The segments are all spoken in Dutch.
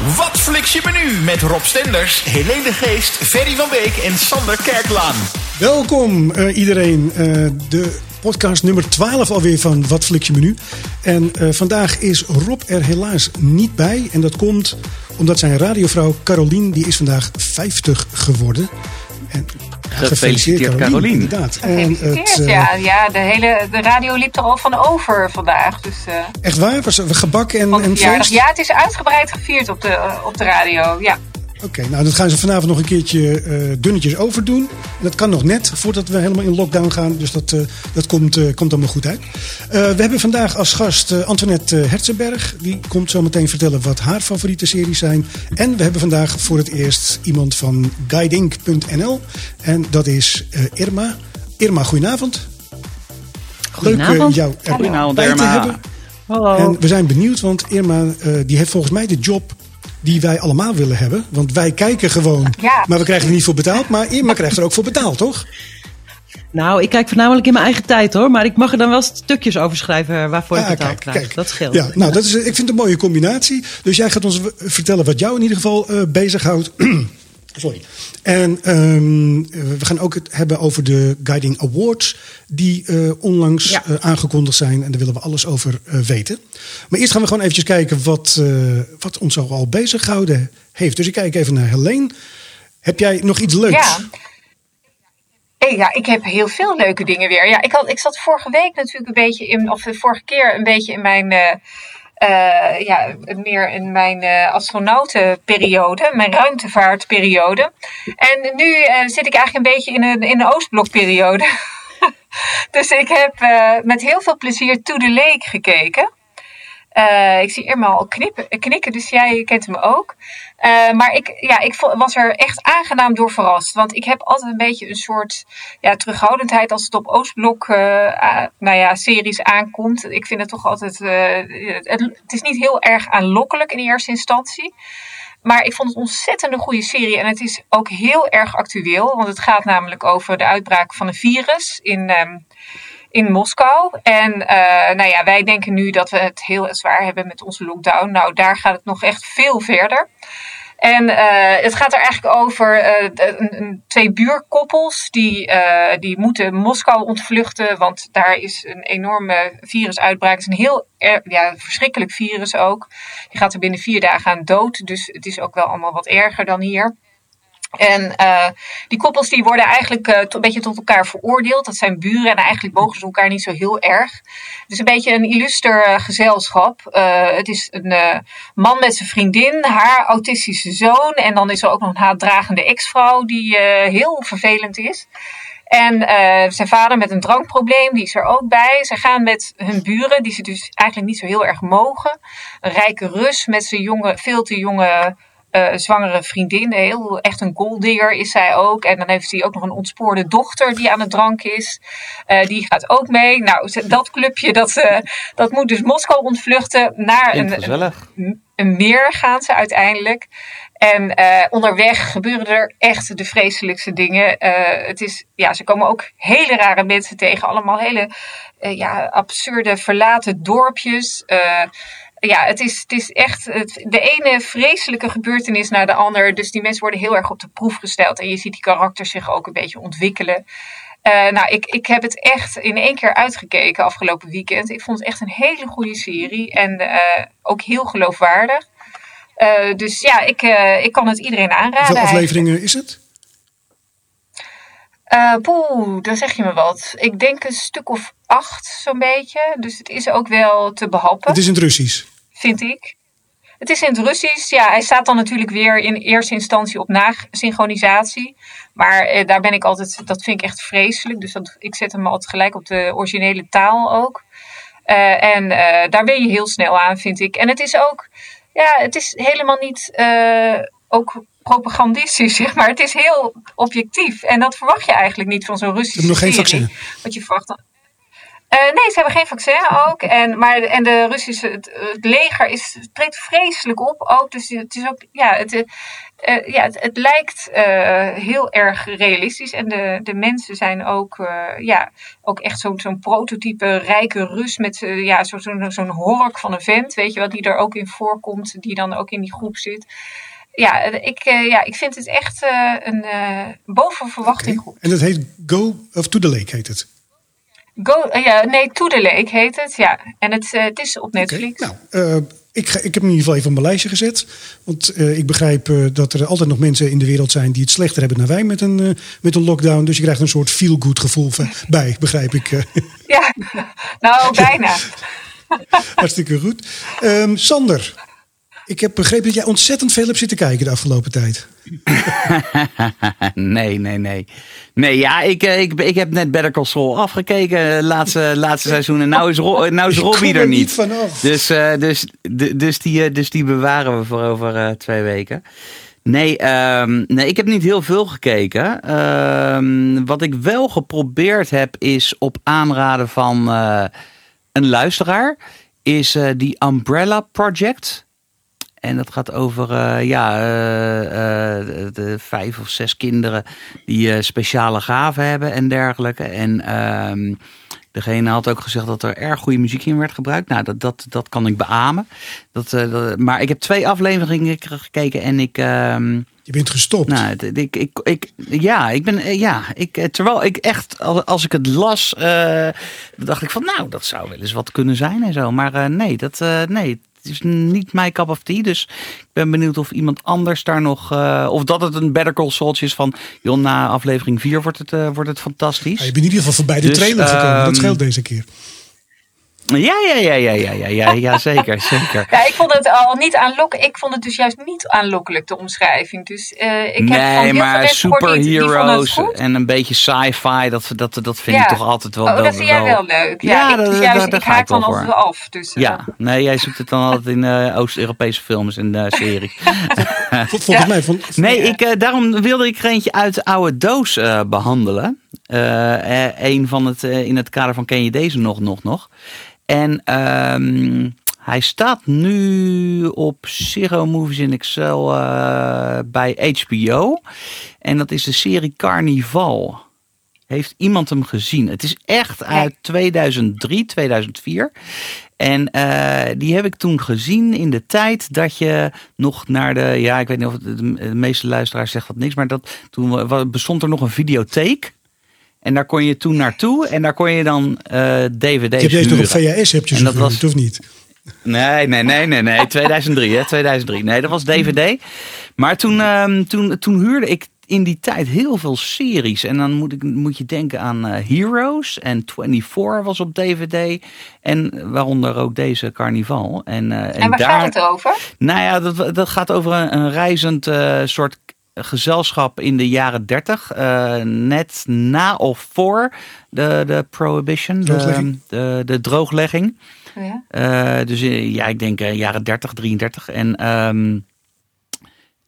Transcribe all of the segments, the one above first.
Wat fliks je menu met Rob Stenders, Helene de Geest, Ferry van Beek en Sander Kerklaan. Welkom uh, iedereen. Uh, de podcast nummer 12 alweer van Wat fliks je menu. En uh, vandaag is Rob er helaas niet bij. En dat komt omdat zijn radiovrouw Carolien, die is vandaag 50 geworden. En Gefeliciteerd, Carolien. Inderdaad. En het, uh, ja, ja de, hele, de radio liep er al van over vandaag. Dus, uh, Echt waar? Was er gebak en, en feest? Ja, het is uitgebreid gevierd op de, op de radio, ja. Oké, nou dat gaan ze vanavond nog een keertje uh, dunnetjes overdoen. Dat kan nog net voordat we helemaal in lockdown gaan. Dus dat, uh, dat komt, uh, komt allemaal goed uit. we hebben vandaag als gast Antoinette Herzenberg. Die komt zo meteen vertellen wat haar favoriete series zijn. En we hebben vandaag voor het eerst iemand van guiding.nl. En dat is Irma. Irma, goedenavond. Goedenavond. Leuk jou goedenavond, Irma. te hebben. Hallo. En we zijn benieuwd, want Irma die heeft volgens mij de job die wij allemaal willen hebben. Want wij kijken gewoon, ja. maar we krijgen er niet voor betaald. Maar Irma krijgt er ook voor betaald, toch? Nou, ik kijk voornamelijk in mijn eigen tijd hoor. Maar ik mag er dan wel stukjes over schrijven waarvoor ik betaald kijk, krijg. Kijk. Dat scheelt. Ja, nou, dat is, ik vind het een mooie combinatie. Dus jij gaat ons vertellen wat jou in ieder geval uh, bezighoudt. Sorry. En um, we gaan ook het hebben over de Guiding Awards, die uh, onlangs ja. uh, aangekondigd zijn. En daar willen we alles over uh, weten. Maar eerst gaan we gewoon eventjes kijken wat, wat ons al bezig gehouden heeft. Dus ik kijk even naar Helene. Heb jij nog iets leuks? Ja. Hey, ja, ik heb heel veel leuke dingen weer. Ja, ik, had, ik zat vorige week natuurlijk een beetje in, of de vorige keer een beetje in mijn uh, ja, meer in mijn uh, astronautenperiode, mijn ruimtevaartperiode. En nu uh, zit ik eigenlijk een beetje in een, in een Oostblokperiode. dus ik heb met heel veel plezier To The Lake gekeken. Uh, ik zie Irma al knippen, knikken, dus jij kent hem ook. Uh, maar ik, ja, ik was er echt aangenaam door verrast. Want ik heb altijd een beetje een soort ja, terughoudendheid als het op Oostblok uh, nou ja, series aankomt. Ik vind het toch altijd. Het, het, is niet heel erg aanlokkelijk in eerste instantie. Maar ik vond het een ontzettende goede serie. En het is ook heel erg actueel. Want het gaat namelijk over de uitbraak van een virus in. Um, in Moskou. En uh, nou ja, wij denken nu dat we het heel zwaar hebben met onze lockdown. Nou, daar gaat het nog echt veel verder. En uh, het gaat er eigenlijk over een, twee buurkoppels die, die moeten Moskou ontvluchten, want daar is een enorme virusuitbraak. Het is een heel ja, verschrikkelijk virus ook. Die gaat er binnen vier dagen aan dood, dus het is ook wel allemaal wat erger dan hier. En uh, die koppels die worden eigenlijk uh, een beetje tot elkaar veroordeeld. Dat zijn buren en eigenlijk mogen ze elkaar niet zo heel erg. Het is een beetje een illuster uh, gezelschap. het is een man met zijn vriendin, haar autistische zoon. En dan is er ook nog een haatdragende ex-vrouw die heel vervelend is. En zijn vader met een drankprobleem, die is er ook bij. Ze gaan met hun buren, die ze dus eigenlijk niet zo heel erg mogen. Een rijke Rus met zijn jonge, veel te jonge uh, zwangere vriendin. Heel, echt een golddigger is zij ook. En dan heeft hij ook nog een ontspoorde dochter die aan het drank is. Uh, die gaat ook mee. Nou, dat clubje dat, uh, dat moet dus Moskou ontvluchten. Naar een, een, een, meer gaan ze uiteindelijk. En onderweg gebeuren er echt de vreselijkste dingen. het is, ja, ze komen ook hele rare mensen tegen. Allemaal hele ja, absurde verlaten dorpjes ja, het is, het is echt het, de ene vreselijke gebeurtenis naar de ander. Dus die mensen worden heel erg op de proef gesteld. En je ziet die karakters zich ook een beetje ontwikkelen. Uh, nou, ik, ik heb het echt in één keer uitgekeken afgelopen weekend. Ik vond het echt een hele goede serie. En uh, ook heel geloofwaardig. Uh, dus ja, ik, ik kan het iedereen aanraden. Hoeveel afleveringen is het? Poeh, dan zeg je me wat. Ik denk een stuk of acht, zo'n beetje. Dus het is ook wel te behappen. Het is in het Russisch. Vind ik. Het is in het Russisch. Ja, hij staat dan natuurlijk weer in eerste instantie op nasynchronisatie. Maar eh, daar ben ik altijd, dat vind ik echt vreselijk. Dus dat, ik zet hem altijd gelijk op de originele taal ook. Uh, en uh, daar ben je heel snel aan, vind ik. En het is ook, ja, het is helemaal niet uh, ook propagandistisch, zeg maar. Het is heel objectief. En dat verwacht je eigenlijk niet van zo'n Russische nog geen vaccin. Want je verwacht dan... nee, ze hebben geen vaccin ook. En, maar, en de Russische het, leger is, treedt vreselijk op ook. Dus het is ook, ja, het, uh, ja, het, lijkt heel erg realistisch. En de, de mensen zijn ook, ja, ook echt zo'n zo'n prototype rijke Rus met ja, zo'n zo, zo'n hork van een vent, weet je wat, die er ook in voorkomt, die dan ook in die groep zit ja, ik, ja, ik vind het echt een uh, boven verwachting. En dat heet Go of To The Lake heet het? Go, uh, ja, nee, To The Lake heet het, ja. En het, het is op Netflix. Okay. Nou, ik, ga, ik heb hem in ieder geval even op mijn lijstje gezet. Want ik begrijp dat er altijd nog mensen in de wereld zijn die het slechter hebben dan wij met een, met een lockdown. Dus je krijgt een soort feel-good gevoel bij, begrijp ik. Ja, nou bijna. Hartstikke goed. Um, Sander, ik heb begrepen dat jij ontzettend veel hebt zitten kijken de afgelopen tijd. nee, nee, nee. Nee, ja, ik, eh, ik, ik heb net Better Call Saul afgekeken, eh, laatste, laatste seizoen. En nou is, Ro, nou is Robbie er niet. niet vanaf. Dus, uh, dus, dus, die, dus die bewaren we voor over uh, twee weken. Nee, um, nee, ik heb niet heel veel gekeken. Um, wat ik wel geprobeerd heb, is op aanraden van uh, een luisteraar, is die Umbrella Project. En dat gaat over uh, ja, uh, uh, de vijf of zes kinderen die speciale gaven hebben en dergelijke. En ehm, degene had ook gezegd dat er erg goede muziek in werd gebruikt. Nou, dat, dat, dat kan ik beamen. Dat, dat maar ik heb twee afleveringen gekeken en ik. Ehm, je bent gestopt. Nou, ik, ik, ik, ja, ik ben, ja, ik, terwijl ik echt, als ik het las, dacht ik van, nou, dat zou wel eens wat kunnen zijn en zo. Maar nee, dat, nee, is niet mijn cup of tea. Dus ik ben benieuwd of iemand anders daar nog. Uh, of dat het een Better Call Saul is van. Joh, na aflevering 4 wordt het, uh, wordt het fantastisch. Ja, je bent in ieder geval voorbij de dus, trailer gekomen. dat ehm, scheelt deze keer. Ja, ja, ja, ja, ja, ja, ja, ja zeker, zeker. Ja, ik vond het al niet aanlokkelijk. Ik vond het dus juist niet aanlokkelijk, de omschrijving. Dus uh, ik nee, heb van maar superheroes en een beetje sci-fi, dat, dat, dat vind ja. ik toch altijd wel... Oh, wel, dat vind jij wel leuk. Ja, ja ik, dat, juist, dat, dat ik haak dan altijd af. Dus, uh. Ja, nee, jij zoekt het dan altijd in uh, Oost-Europese films en uh, series. Volgens mij... Van, nee, ik, daarom wilde ik er eentje uit de oude doos behandelen. een van het, in het kader van ken je deze nog, nog, nog. En um, hij staat nu op Zero Movies in Excel uh, bij HBO. En dat is de serie Carnival. Heeft iemand hem gezien? Het is echt uit 2003, 2004. En uh, die heb ik toen gezien in de tijd dat je nog naar de. Ja, ik weet niet of het, de meeste luisteraars zegt dat niks. Maar dat, toen bestond er nog een videotheek. En daar kon je toen naartoe en daar kon je dan uh, dvd's Je hebt deze nog op VHS, heb je dat was... of niet? Nee, nee, nee, nee, nee. 2003, hè? 2003. Nee, dat was DVD. Maar toen, um, toen, toen huurde ik in die tijd heel veel series. En dan moet, ik, moet je denken aan uh, Heroes en 24 was op DVD. En waaronder ook deze Carnival. En, uh, en, en waar daar, gaat het over? Nou ja, dat, dat gaat over een, een reizend uh, soort gezelschap in de jaren 30, uh, eh, net na of voor de, de prohibition, de, de, de, drooglegging. Oh ja. Uh, dus eh, ja, ik denk uh, jaren 30, 33. En, um,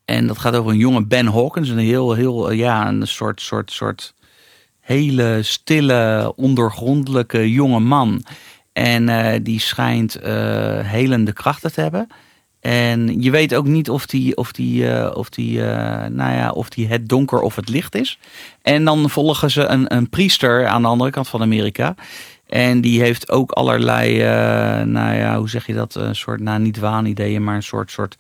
en dat gaat over een jonge Ben Hawkins, een heel, heel, ja, een soort, soort, soort hele stille, ondergrondelijke jonge man. En die schijnt helende krachten te hebben. En je weet ook niet of die, of die, uh, of die, uh, nou ja, of die het donker of het licht is. En dan volgen ze een, een priester aan de andere kant van Amerika. En die heeft ook allerlei, uh, nou ja, hoe zeg je dat? Een soort, nou niet waanideeën, maar een soort, soort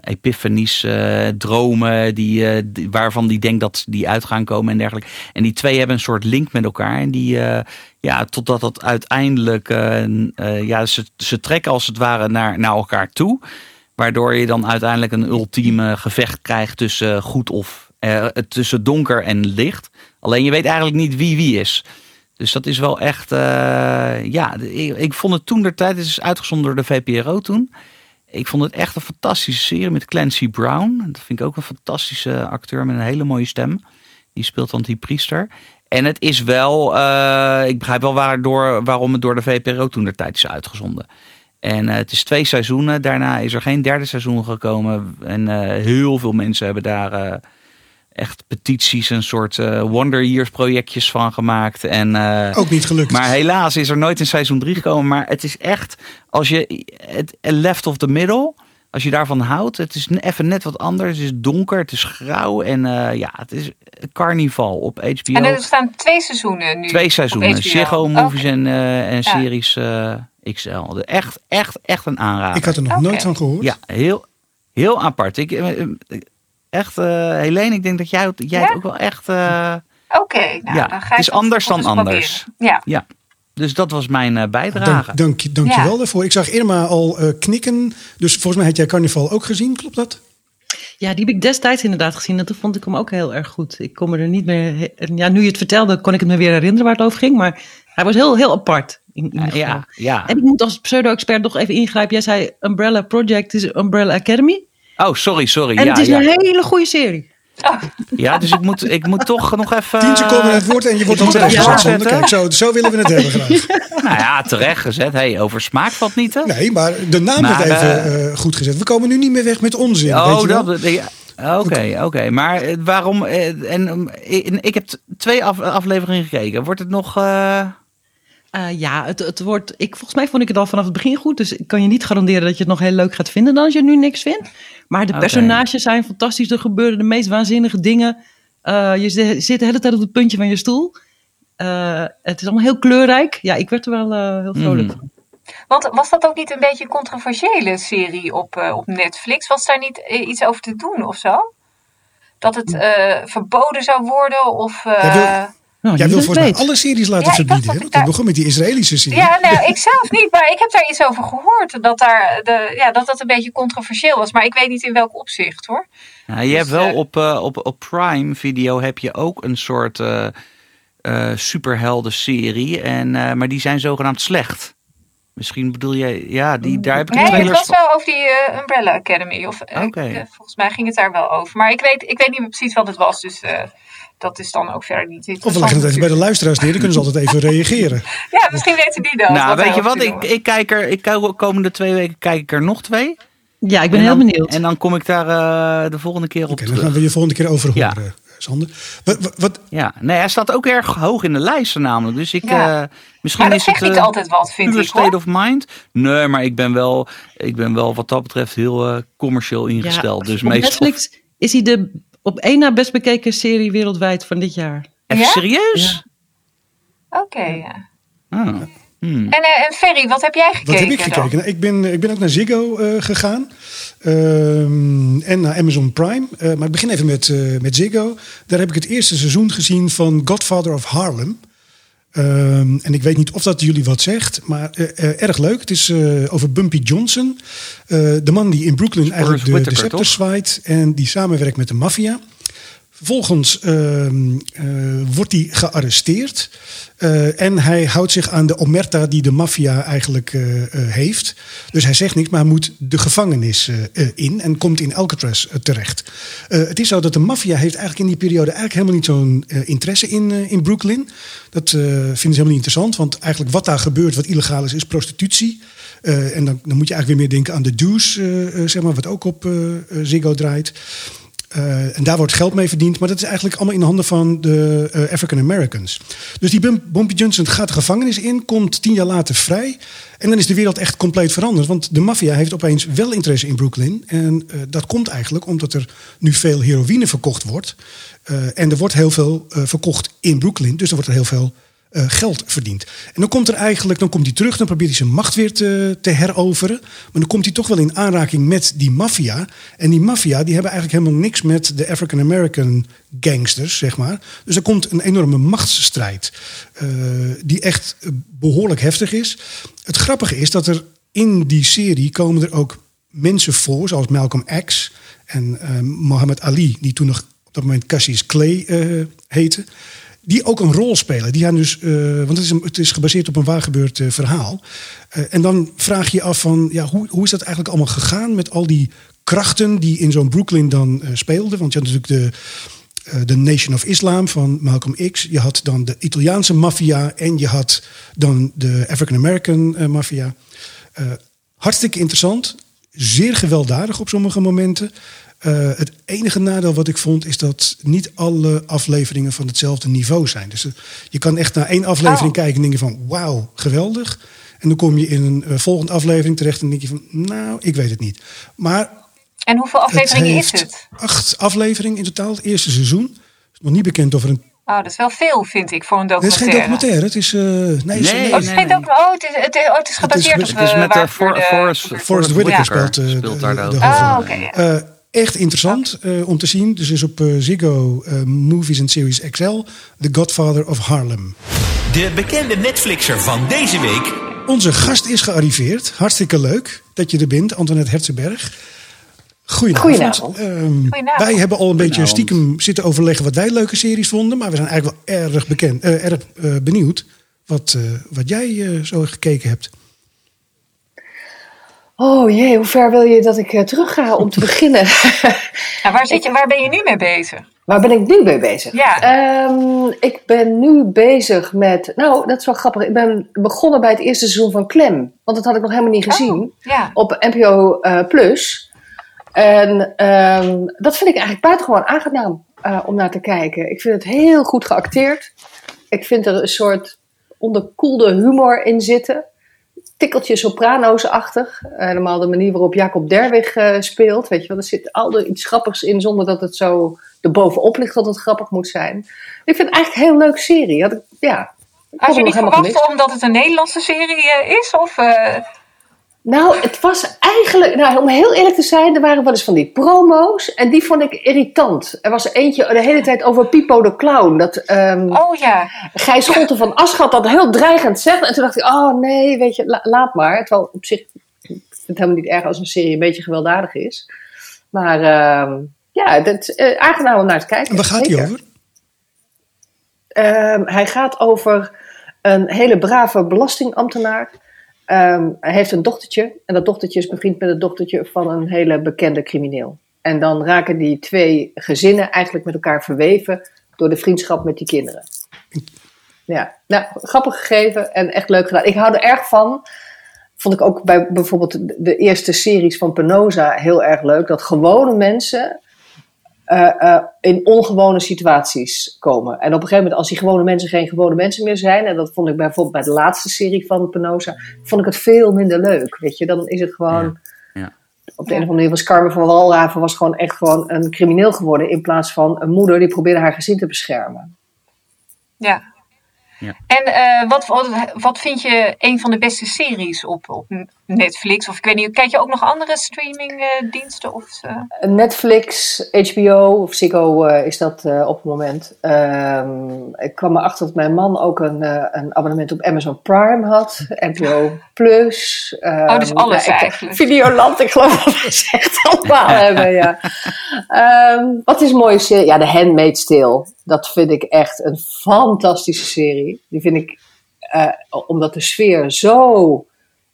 epiphanies, uh, dromen die, die, waarvan die denkt dat die uit gaan komen en dergelijke. En die twee hebben een soort link met elkaar. En die, ja, totdat het uiteindelijk, ja, ze, ze trekken als het ware naar, naar elkaar toe. Waardoor je dan uiteindelijk een ultieme gevecht krijgt tussen goed of, tussen donker en licht. Alleen je weet eigenlijk niet wie wie is. Dus dat is wel echt, ja, ik, ik, vond het toen de tijd, het is uitgezonden door de VPRO toen. Ik vond het echt een fantastische serie met Clancy Brown. Dat vind ik ook een fantastische acteur met een hele mooie stem. Die speelt dan die priester. En het is wel, uh, ik begrijp wel waardoor, waarom het door de VPRO toen de tijd is uitgezonden. En uh, het is twee seizoenen. Daarna is er geen derde seizoen gekomen. En uh, heel veel mensen hebben daar echt petities, een soort uh, Wonder Years projectjes van gemaakt. En, uh, Ook niet gelukt. Maar helaas is er nooit in seizoen 3 gekomen. Maar het is echt, als je het left of the middle, als je daarvan houdt, het is even net wat anders. Het is donker, het is grauw en uh, ja, het is carnaval op HBO. En er staan twee seizoenen nu. Twee seizoenen, Ziggo Movies en, en ja. series XL. Echt, echt, echt een aanrader. Ik had er nog okay. nooit van gehoord. Ja, heel, heel apart. Ik, echt, uh, Helene, ik denk dat jij, jij ja? het ook wel echt. Uh, Oké, okay, nou, ja, dan ga het is anders dan anders. Ja. ja. Dus dat was mijn uh, bijdrage. Dank, dank, dank ja. je wel daarvoor. Ik zag Irma al knikken. Dus volgens mij had jij Carnaval ook gezien, klopt dat? Ja, die heb ik destijds inderdaad gezien. En toen vond ik hem ook heel erg goed. Ik kon me er niet meer. Ja, nu je het vertelde, kon ik het me weer herinneren waar het over ging. Maar hij was heel, heel apart. In, in ja, ja. En ik moet als pseudo-expert nog even ingrijpen. Jij zei Umbrella Project is Umbrella Academy. Oh, sorry, sorry. En ja, het is ja. een hele goede serie. Oh. Ja, dus ik moet, ik moet toch nog even... Tien seconden het woord en je wordt dan terecht gezet, Sander. Kijk, zo, zo willen we het hebben graag. Nou ja, terecht gezet. Hey, over smaak valt niet, hè? Nee, maar de naam Maar, werd even eh, uh, goed gezet. We komen nu niet meer weg met onzin, weet Oh, je wel? dat... ja, Oké, oké. Maar eh, waarom... eh, En ik, heb twee af, afleveringen gekeken. Wordt het nog... eh, Uh, ja, het, het wordt. Ik, volgens mij vond ik het al vanaf het begin goed. Dus ik kan je niet garanderen dat je het nog heel leuk gaat vinden dan als je nu niks vindt. Maar de personages zijn fantastisch. Er gebeuren de meest waanzinnige dingen. Uh, je zit de hele tijd op het puntje van je stoel. Uh, het is allemaal heel kleurrijk. Ja, ik werd er wel uh, heel vrolijk Mm. van. Want was dat ook niet een beetje een controversiële serie op, uh, op Netflix? Was daar niet iets over te doen of zo? Dat het uh, verboden zou worden of... Uh... Jij wil, Nou, jij wil volgens mij alle series laten Ja, verbieden. Want dat begon met die Israëlische serie. Ja, nou, ik zelf niet, maar ik heb daar iets over gehoord. Dat, daar de, ja, dat dat een beetje controversieel was. Maar ik weet niet in welk opzicht hoor. Nou, je hebt Dus, wel eh, op, eh, op, op Prime Video heb je ook een soort eh eh, superhelden serie. En, eh, maar die zijn zogenaamd slecht. Misschien bedoel je, ja, die, daar heb ik Nee, het was van. wel over die Umbrella Academy. Of, Oké. volgens mij ging het daar wel over. Maar ik weet, ik weet niet meer precies wat het was. Dus eh, dat is dan ook verder niet Of we leggen het even bij de luisteraars neer. Dan kunnen ze altijd even reageren. Ja, misschien weten die dat. Nou, weet je wat? Ik, ik kijk er, ik kijk, komende twee weken kijk ik er nog twee. Ja, ik ben En heel dan- benieuwd. En dan kom ik daar eh, de volgende keer op Oké, dan terug. gaan we je volgende keer over Ja. horen, Sander. Wat, Ja, nee, hij staat ook erg hoog in de lijsten namelijk. Dus ik, Ja. eh, misschien Maar dat is het zegt niet eh, altijd wat, vind ik state hoor. of mind. Nee, maar ik ben wel, ik ben wel wat dat betreft heel eh, commercieel ingesteld. dus op meestal. Netflix is hij de op één na best bekeken serie wereldwijd van dit jaar. Even Ja? serieus? Oké, ja. Ah. Hmm. En, eh, en Ferry, wat heb jij gekeken wat heb ik gekeken? Nou, ik, ben, ik ben ook naar Ziggo eh, gegaan. Ehm, en naar Amazon Prime. Eh, maar ik begin even met, eh, met Ziggo. Daar heb ik het eerste seizoen gezien van Godfather of Harlem. Ehm, en ik weet niet of dat jullie wat zegt, maar eh, eh, erg leuk. Het is eh, over Bumpy Johnson. De man die in Brooklyn eigenlijk de, de scepter zwaait. En die samenwerkt met de maffia. Vervolgens ehm, eh, wordt hij gearresteerd. Eh, en hij houdt zich aan de omerta die de maffia eigenlijk eh, heeft. Dus hij zegt niks, maar moet de gevangenis in en komt in Alcatraz terecht. Het is zo dat de maffia heeft eigenlijk in die periode eigenlijk helemaal niet zo'n interesse in, in Brooklyn. Dat vinden ze helemaal niet interessant, want eigenlijk wat daar gebeurt, wat illegaal is, is prostitutie. En dan, dan moet je eigenlijk weer meer denken aan de Deuce, eh, zeg maar, wat ook op Ziggo draait. Uh, en daar wordt geld mee verdiend. Maar dat is eigenlijk allemaal in de handen van de uh, African Americans. Dus die Bum- Bumpy Johnson gaat de gevangenis in, komt tien jaar later vrij. En dan is de wereld echt compleet veranderd. Want de maffia heeft opeens wel interesse in Brooklyn. En uh, dat komt eigenlijk omdat er nu veel heroïne verkocht wordt. en er wordt heel veel verkocht in Brooklyn. Dus er wordt er heel veel uh, geld verdient. En dan komt er eigenlijk, dan komt hij terug, dan probeert hij zijn macht weer te, te heroveren. Maar dan komt hij toch wel in aanraking met die maffia. En die maffia, die hebben eigenlijk helemaal niks met de African American gangsters, zeg maar. Dus er komt een enorme machtsstrijd, uh, die echt behoorlijk heftig is. Het grappige is dat er in die serie komen er ook mensen voor, zoals Malcolm X en uh, Muhammad Ali, die toen nog op dat moment Cassius Clay heette die ook een rol spelen. Die gaan dus, uh, want het is, het is gebaseerd op een waargebeurd uh, verhaal. Uh, en dan vraag je je af van, ja, hoe, hoe is dat eigenlijk allemaal gegaan met al die krachten die in zo'n Brooklyn dan speelden? Want je had natuurlijk de, de Nation of Islam van Malcolm X. Je had dan de Italiaanse maffia en je had dan de African American maffia. hartstikke interessant, zeer gewelddadig op sommige momenten. Eh, het enige nadeel wat ik vond is dat niet alle afleveringen van hetzelfde niveau zijn. Dus eh, je kan echt naar één aflevering Oh. kijken en denken van wauw, geweldig. En dan kom je in een eh, volgende aflevering terecht en denk je van nou, ik weet het niet. Maar En hoeveel afleveringen is heeft het? acht afleveringen in totaal, het eerste seizoen. is nog niet bekend of er een... Oh, dat is wel veel, vind ik, voor een Het is geen documentaire. documentaire, het is... eh, nee, Nee, Oh, nee, het is geen documentaire. Oh, het is, het is, oh, het is gebaseerd het op... Het is met de de- Forrest, Forrest Whitaker speelt, speelt de- daar de, de hoofdrol. Oh, ja. Echt interessant eh, om te zien. Dus is op eh, Ziggo eh, Movies and Series XL. The Godfather of Harlem. De bekende Netflixer van deze week. Onze gast is gearriveerd. Hartstikke leuk dat je er bent, Antoinette Herzenberg. Goedenavond. Goedenavond. Ehm, Goedenavond. Wij hebben al een beetje stiekem zitten overleggen wat wij leuke series vonden. Maar we zijn eigenlijk wel erg, bekend, eh, erg eh, benieuwd wat, eh, wat jij eh, zo gekeken hebt. Oh jee, hoe ver wil je dat ik eh, terug ga om te beginnen? Nou, waar, zit je, waar ben je nu mee bezig? Waar ben ik nu mee bezig? Ja. Ehm, ik ben nu bezig met. Nou, dat is wel grappig. Ik ben begonnen bij het eerste seizoen van Clem. Want dat had ik nog helemaal niet gezien. Oh, ja. Op NPO eh, Plus. En ehm, dat vind ik eigenlijk buitengewoon aangenaam eh, om naar te kijken. Ik vind het heel goed geacteerd. Ik vind er een soort onderkoelde humor in zitten. Tikkeltje soprano's-achtig. Helemaal de manier waarop Jacob Derwig eh, speelt. Weet je wel, er zit altijd iets grappigs in zonder dat het zo erbovenop ligt dat het grappig moet zijn. Ik vind het eigenlijk een heel leuk serie. Had ik, ja, Had je niet verwacht omdat het een Nederlandse serie eh, is? Of, eh, Nou, het was eigenlijk, nou, om heel eerlijk te zijn, er waren wel eens van die promo's en die vond ik irritant. Er was eentje de hele tijd over Pipo de Clown. Dat ehm oh ja. Gijs Scholten van Aschat dat heel dreigend zegt. En toen dacht ik, oh nee, weet je, la- laat maar. Terwijl op zich, ik vind het helemaal niet erg als een serie een beetje gewelddadig is. Maar ehm, ja, is eh, aangenaam om naar te kijken. En waar gaat hij over? Ehm, hij gaat over een hele brave belastingambtenaar. Ehm, hij heeft een dochtertje. En dat dochtertje is bevriend met het dochtertje van een hele bekende crimineel. En dan raken die twee gezinnen eigenlijk met elkaar verweven door de vriendschap met die kinderen. Ja, nou, grappig gegeven en echt leuk gedaan. Ik hou er erg van. Vond ik ook bij bijvoorbeeld de- de eerste series van Penosa heel erg leuk. Dat gewone mensen eh, eh, in ongewone situaties komen. En op een gegeven moment, als die gewone mensen geen gewone mensen meer zijn, en dat vond ik bijvoorbeeld bij de laatste serie van Penosa, vond ik het veel minder leuk. Weet je, dan is het gewoon. Ja, ja. Op de een of andere manier was Carmen van Walraven was gewoon echt gewoon een crimineel geworden. In plaats van een moeder die probeerde haar gezin te beschermen. ja. Ja. En eh, wat, wat, wat vind je een van de beste series op, op Netflix? Of ik weet niet, kijk je ook nog andere streamingdiensten? of, eh? Netflix, HBO of Ziggo eh, is dat eh, op het moment. Ehm, ik kwam erachter dat mijn man ook een, eh, een abonnement op Amazon Prime had. NPO Plus. Oh, dus alles eigenlijk. Videoland, ik geloof dat we ze echt allemaal hebben, ja. Ehm, wat is een mooie serie? Ja, The Handmaid's Tale. Dat vind ik echt een fantastische serie. Die vind ik, eh, omdat de sfeer zo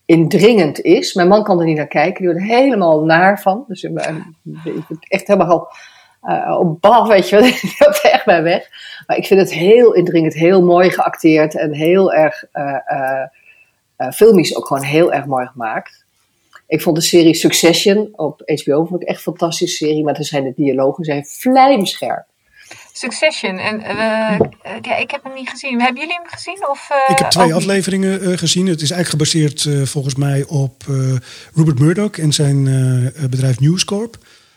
indringend is. Mijn man kan er niet naar kijken, die wordt er helemaal naar van. Dus ik ben ik ben echt helemaal eh, op bal, weet je wel. Er echt bij weg. Maar ik vind het heel indringend, heel mooi geacteerd en heel erg eh, eh, eh, filmisch ook gewoon heel erg mooi gemaakt. Ik vond de serie Succession op HBO vond ik echt een fantastische serie, maar er zijn de dialogen zijn vlijmscherp. Succession. En, eh, eh, ja, ik heb hem niet gezien. Hebben jullie hem gezien? Of, eh, Ik heb twee afleveringen eh, gezien. Het is eigenlijk gebaseerd eh, volgens mij op eh, Rupert Murdoch en zijn bedrijf News Corp.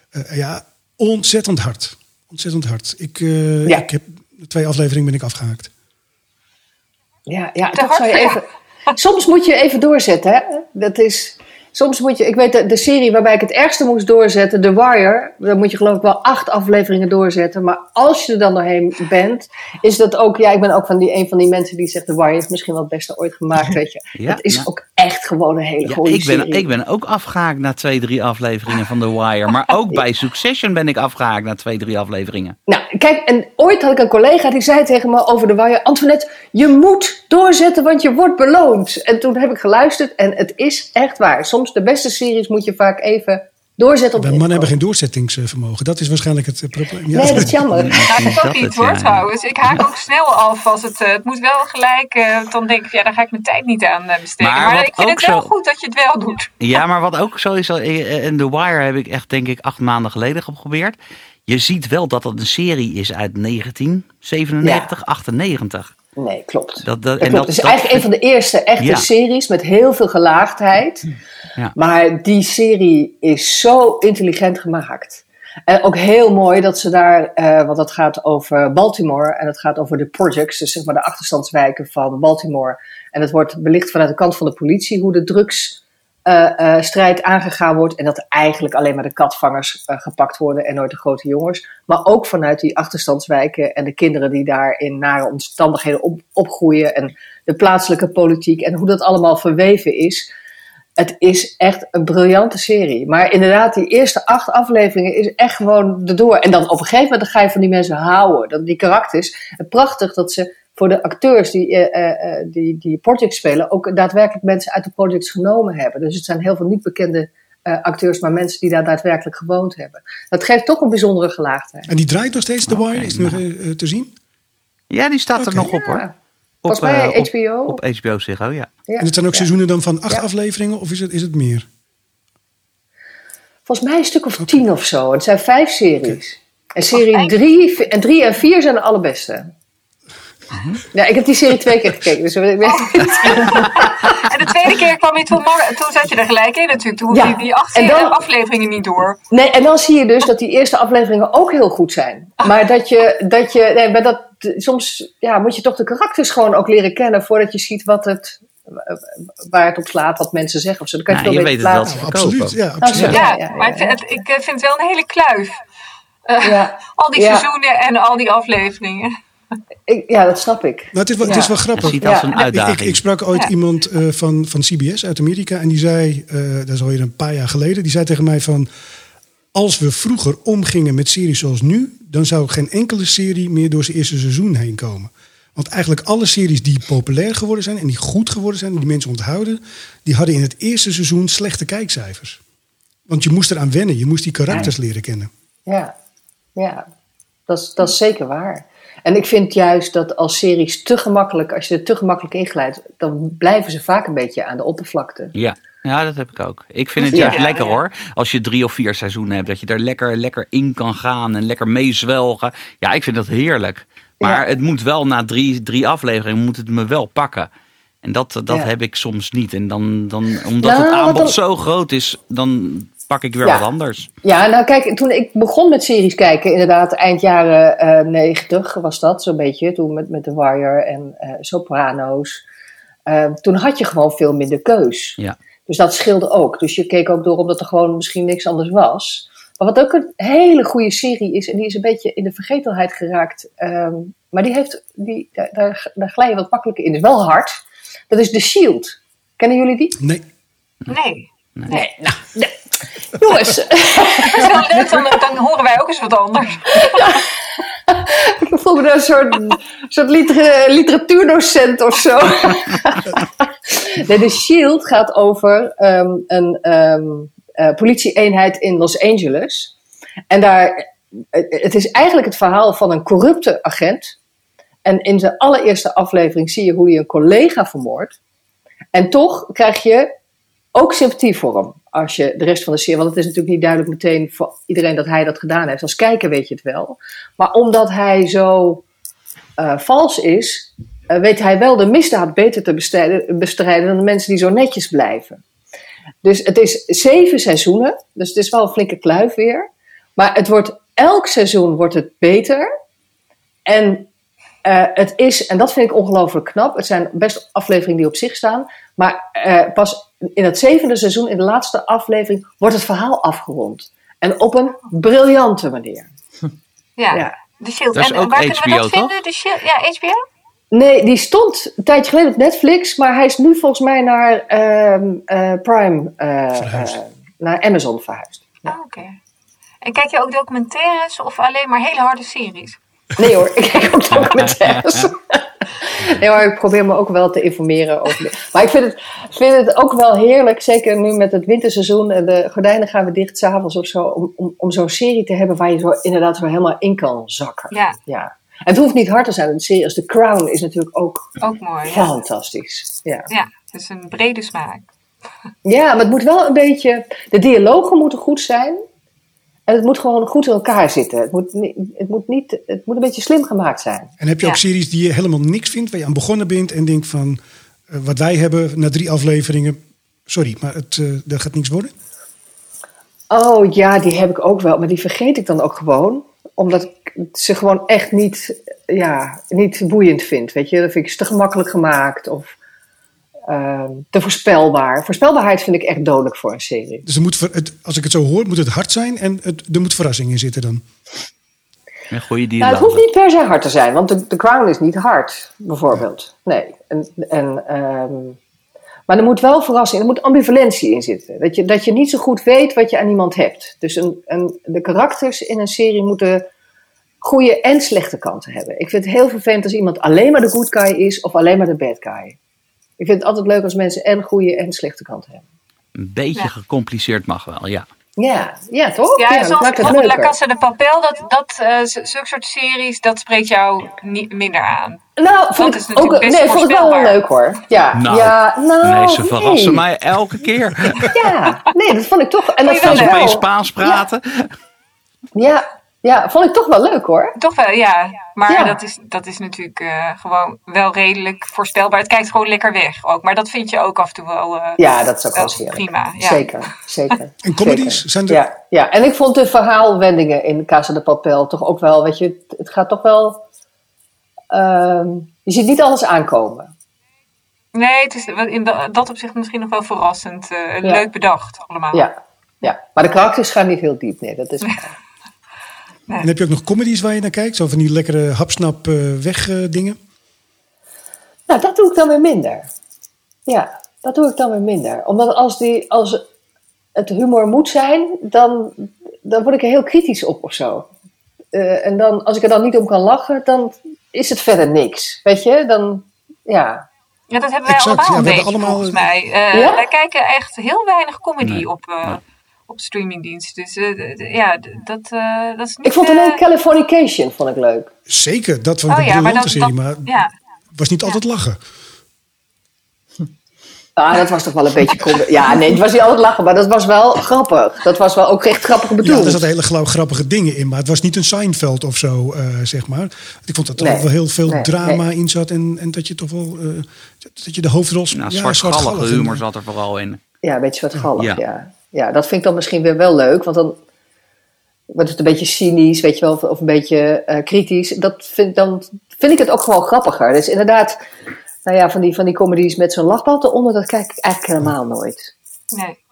Eh, ja, ontzettend hard. Ontzettend hard. Ik, eh, Ja. ik heb twee afleveringen ben ik afgehaakt. Ja, ja dat zou je even. Soms moet je even doorzetten, hè? Dat is. Soms moet je. Ik weet de, de serie waarbij ik het ergste moest doorzetten, The Wire. Dan moet je geloof ik wel acht afleveringen doorzetten. Maar als je er dan doorheen bent, is dat ook. Ja, ik ben ook van die, een van die mensen die zegt: The Wire is misschien wel het beste ooit gemaakt. Weet je. Ja, het is ook echt gewoon een hele Ja, goede ik, ben, serie. ik ben ook afgehaakt na twee, drie afleveringen van The Wire. Maar ook bij Succession ben ik afgehaakt na twee, drie afleveringen. Nou, kijk, en ooit had ik een collega die zei tegen me over de wire: Antoinette, je moet doorzetten, want je wordt beloond. En toen heb ik geluisterd en het is echt waar. Soms de beste series moet je vaak even doorzetten op mannen hebben geen doorzettingsvermogen. Dat is waarschijnlijk het eh, probleem. Ja. Nee, dat is jammer. Ja, ik ook niet hoor ja. trouwens. Ik haak ook snel af als het, eh, het moet wel gelijk. eh, dan denk ik, ja, daar ga ik mijn tijd niet aan besteden. Maar ik vind ook het wel zo- goed dat je het wel doet. Ja, maar wat ook zo is, en The Wire heb ik echt denk ik acht maanden geleden geprobeerd. Je ziet wel dat het een serie is uit 1997, 98. Nee, klopt. Dat, dat, Dat en klopt. dat, het is eigenlijk een van de eerste echte Ja. series met heel veel gelaagdheid. Ja. Maar die serie is zo intelligent gemaakt. En ook heel mooi dat ze daar, eh, want dat gaat over Baltimore en het gaat over de projects, dus zeg maar de achterstandswijken van Baltimore. En het wordt belicht vanuit de kant van de politie hoe de drugsstrijd aangegaan wordt. En dat eigenlijk alleen maar de katvangers eh, gepakt worden en nooit de grote jongens. Maar ook vanuit die achterstandswijken en de kinderen die daar in nare omstandigheden op, opgroeien. En de plaatselijke politiek en hoe dat allemaal verweven is. Het is echt een briljante serie. Maar inderdaad, die eerste acht afleveringen is echt gewoon erdoor. En dan op een gegeven moment ga je van die mensen houden. Dat, die karakters. En prachtig dat ze voor de acteurs die, eh, eh, eh, die, die projects spelen... ook daadwerkelijk mensen uit de projects genomen hebben. Dus het zijn heel veel niet bekende eh, acteurs... maar mensen die daar daadwerkelijk gewoond hebben. Dat geeft toch een bijzondere gelaagdheid. En die draait nog steeds, The Wire? Oké, Is nog nou. eh, te zien? ja, die staat er nog op hoor. Op, Volgens mij HBO. Op, HBO Ziggo, ja. Ja. En het zijn ook Ja. seizoenen dan van acht Ja. afleveringen? Of is het, is het meer? Volgens mij een stuk of tien of zo. Het zijn vijf series. En serie drie en, drie en vier zijn de allerbeste. Ja, ik heb die serie twee keer gekeken. Dus ik weet niet. En de tweede keer kwam je toen, toen zat je er gelijk in natuurlijk. Toen hoefde Ja, je die acht en dan- afleveringen niet door. Nee, en dan zie je dus dat die eerste afleveringen ook heel goed zijn. Maar dat je, dat je nee, maar dat, soms ja, moet je toch de karakters gewoon ook leren kennen voordat je ziet wat het, waar het op slaat, wat mensen zeggen. Of zo. Dan kan je Nou, je veel weet beter het wel. absoluut. Ja, absoluut. Ja, Ja, ja, ja, maar ik vind, ja. het, ik eh, vind het wel een hele kluif. Eh, Ja. Al die Ja. seizoenen en al die afleveringen. Ik, ja, dat snap ik. Nou, het, is wel, het is wel Je grappig. ziet als Ja. een Ik, ik, uitdaging. ik sprak ooit Ja. iemand eh, van, van CBS uit Amerika en die zei, eh, dat is alweer een paar jaar geleden, die zei tegen mij van, als we vroeger omgingen met series zoals nu, dan zou geen enkele serie meer door zijn eerste seizoen heen komen. Want eigenlijk alle series die populair geworden zijn en die goed geworden zijn en die mensen onthouden, die hadden in het eerste seizoen slechte kijkcijfers. Want je moest eraan wennen, je moest die karakters leren kennen. Ja, ja. Dat, is, dat is zeker waar. En ik vind juist dat als series te gemakkelijk, als je er te gemakkelijk inglijdt, dan blijven ze vaak een beetje aan de oppervlakte. Ja. ja, dat heb ik ook. Ik vind het Ja. juist Ja, lekker ja. hoor. Als je drie of vier seizoenen hebt, dat je er lekker, lekker in kan gaan en lekker meezwelgen. Ja, ik vind dat heerlijk. Maar Ja. het moet wel na drie, drie afleveringen moet het me wel pakken. En dat, dat Ja. heb ik soms niet. En dan, dan omdat Nou, het aanbod dan- zo groot is, dan pak ik weer Ja. wat anders. Ja, nou kijk, toen ik begon met series kijken, inderdaad eind jaren eh 90 was dat zo'n beetje, toen met, met The Wire en eh, Soprano's. Eh, toen had je gewoon veel minder keus. Ja. Dus dat scheelde ook. Dus je keek ook door omdat er gewoon misschien niks anders was. Maar wat ook een hele goede serie is, en die is een beetje in de vergetelheid geraakt. ehm, maar die heeft, die, daar, daar, daar glij je wat makkelijker in. Is wel hard. Dat is The Shield. Kennen jullie die? Nee, Nee. Nee, nou, nee. Jongens, Dat is wel leuk, dan, dan horen wij ook eens wat anders. ik voel me een soort, soort liter- literatuurdocent of zo. nee, The Shield gaat over ehm, een ehm, eh, politieeenheid in Los Angeles. En daar, het het is eigenlijk het verhaal van een corrupte agent. En in zijn allereerste aflevering zie je hoe hij een collega vermoordt. En toch krijg je ook sympathie voor hem. Als je de rest van de serie, want het is natuurlijk niet duidelijk meteen voor iedereen dat hij dat gedaan heeft. Als kijker weet je het wel. Maar omdat hij zo eh, vals is, eh, weet hij wel de misdaad beter te bestrijden, dan de mensen die zo netjes blijven. Dus het is zeven seizoenen, dus het is wel een flinke kluif weer. Maar het wordt, elk seizoen wordt het beter. En eh, het is, en dat vind ik ongelooflijk knap, het zijn best afleveringen die op zich staan. Maar pas in het zevende seizoen, in de laatste aflevering, wordt het verhaal afgerond. En op een briljante manier. Ja. Ja. De Shield. Dat is en ook waar kunnen we HBO, dat toch? vinden? De Shield? Ja, HBO? Nee, die stond een tijdje geleden op Netflix, maar hij is nu volgens mij naar ehm, eh, Prime, eh, eh, naar Amazon verhuisd. Oh, Oké. En kijk je ook documentaires of alleen maar hele harde series? Nee hoor, ik kijk ook documentaires. Nee, maar ik probeer me ook wel te informeren over. Maar ik vind het, vind het ook wel heerlijk, zeker nu met het winterseizoen en de gordijnen gaan we dicht s'avonds of zo, om, om, om zo'n serie te hebben waar je zo inderdaad zo helemaal in kan zakken. Ja, Ja. En het hoeft niet hard te zijn. Een serie als The Crown is natuurlijk ook ook mooi. Ja, fantastisch. Ja. ja het is een brede smaak. ja, maar het moet wel een beetje. De dialogen moeten goed zijn. En het moet gewoon goed in elkaar zitten. Het moet, niet, het moet, niet, het moet een beetje slim gemaakt zijn. En heb je ook Ja. series die je helemaal niks vindt, waar je aan begonnen bent en denkt van eh, wat wij hebben na drie afleveringen. Sorry, maar het, eh, dat gaat niks worden. Oh ja, die heb ik ook wel. Maar die vergeet ik dan ook gewoon. Omdat ik ze gewoon echt niet, ja, niet boeiend vind. Weet je, dat vind ik te gemakkelijk gemaakt. Of te voorspelbaar. Voorspelbaarheid vind ik echt dodelijk voor een serie. Dus er moet, het, als ik het zo hoor, moet het hard zijn en het, er moet verrassing in zitten dan. Een goede Nou, het hoeft niet per se hard te zijn, want de, de Crown is niet hard, bijvoorbeeld. Nee. En, en, ehm, maar er moet wel verrassing, er moet ambivalentie in zitten. Dat je, dat je niet zo goed weet wat je aan iemand hebt. Dus een, een, de karakters in een serie moeten goede en slechte kanten hebben. Ik vind het heel vervelend als iemand alleen maar de good guy is of alleen maar de bad guy. Ik vind het altijd leuk als mensen en goede en slechte kanten hebben. Een beetje Ja. gecompliceerd mag wel, ja. Ja, ja toch? Ja, dat zoals maakt het La. Casa de Papel, dat, dat, eh, zulke soort series, dat spreekt jou niet minder aan. Nou, vond ik ook, natuurlijk best nee, vond ik wel leuk hoor. Ja, Nou, ja, nou, nee, ze verrassen nee. mij elke keer. Ja, nee, dat vond ik toch. En dat Vond ik ze wel. opeens Spaans praten. Ja, ja, vond ik toch wel leuk hoor. Toch wel, ja. Maar Ja. Dat, is, dat is natuurlijk eh, gewoon wel redelijk voorspelbaar. Het kijkt gewoon lekker weg ook. Maar dat vind je ook af en toe wel, eh, Ja, dat is ook wel heerlijk. prima. Ja. Zeker, zeker. En comedies? Zeker. Zijn er- Ja, ja, en ik vond de verhaalwendingen in Casa de Papel toch ook wel, weet je, het, gaat toch wel. ehm, je ziet niet alles aankomen. Nee, het is in da- dat opzicht misschien nog wel verrassend. eh, Ja. Leuk bedacht allemaal. Ja, ja, maar de karakters gaan niet heel diep, nee, dat is En heb je ook nog comedies waar je naar kijkt? Zo van die lekkere hapsnap eh, weg eh, dingen? Nou, dat doe ik dan weer minder. Ja, dat doe ik dan weer minder. Omdat als, die, als het humor moet zijn, dan, dan word ik er heel kritisch op of zo. Eh, en dan, als ik er dan niet om kan lachen, dan is het verder niks. Weet je, dan, ja. Ja, dat hebben wij Exact, allemaal ja, een beetje, allemaal- volgens mij. Eh, Ja? Wij kijken echt heel weinig comedy Nee. op, eh, op streamingdiensten. Dus eh, ja, dat, eh, dat is niet... Ik vond eh, alleen Californication vond ik leuk. Zeker, dat was Oh een ja, maar briljante dat, serie, dat, maar ja. was niet altijd lachen. Ah, dat was toch wel een beetje... Ja, nee, het was niet altijd lachen, maar dat was wel grappig. Dat was wel ook echt grappig Ja, bedoeld. er zaten hele grappige dingen in, maar het was niet een Seinfeld of zo, eh, zeg maar. Ik vond dat er Nee, wel heel veel nee, drama nee. in zat en, en dat je toch wel, eh, dat je de hoofdrol... Nou, ja, zwartgallige zwartgallig. humor zat er vooral in. Ja, een beetje wat Ja. ja. Ja. dat vind ik dan misschien weer wel leuk, want dan wordt het een beetje cynisch, weet je wel, of, een beetje eh, kritisch. Dat vind, dan vind ik het ook gewoon grappiger. Dus inderdaad, nou ja, van die, van die comedies met zo'n lachband eronder, dat kijk ik eigenlijk helemaal nooit. Nee.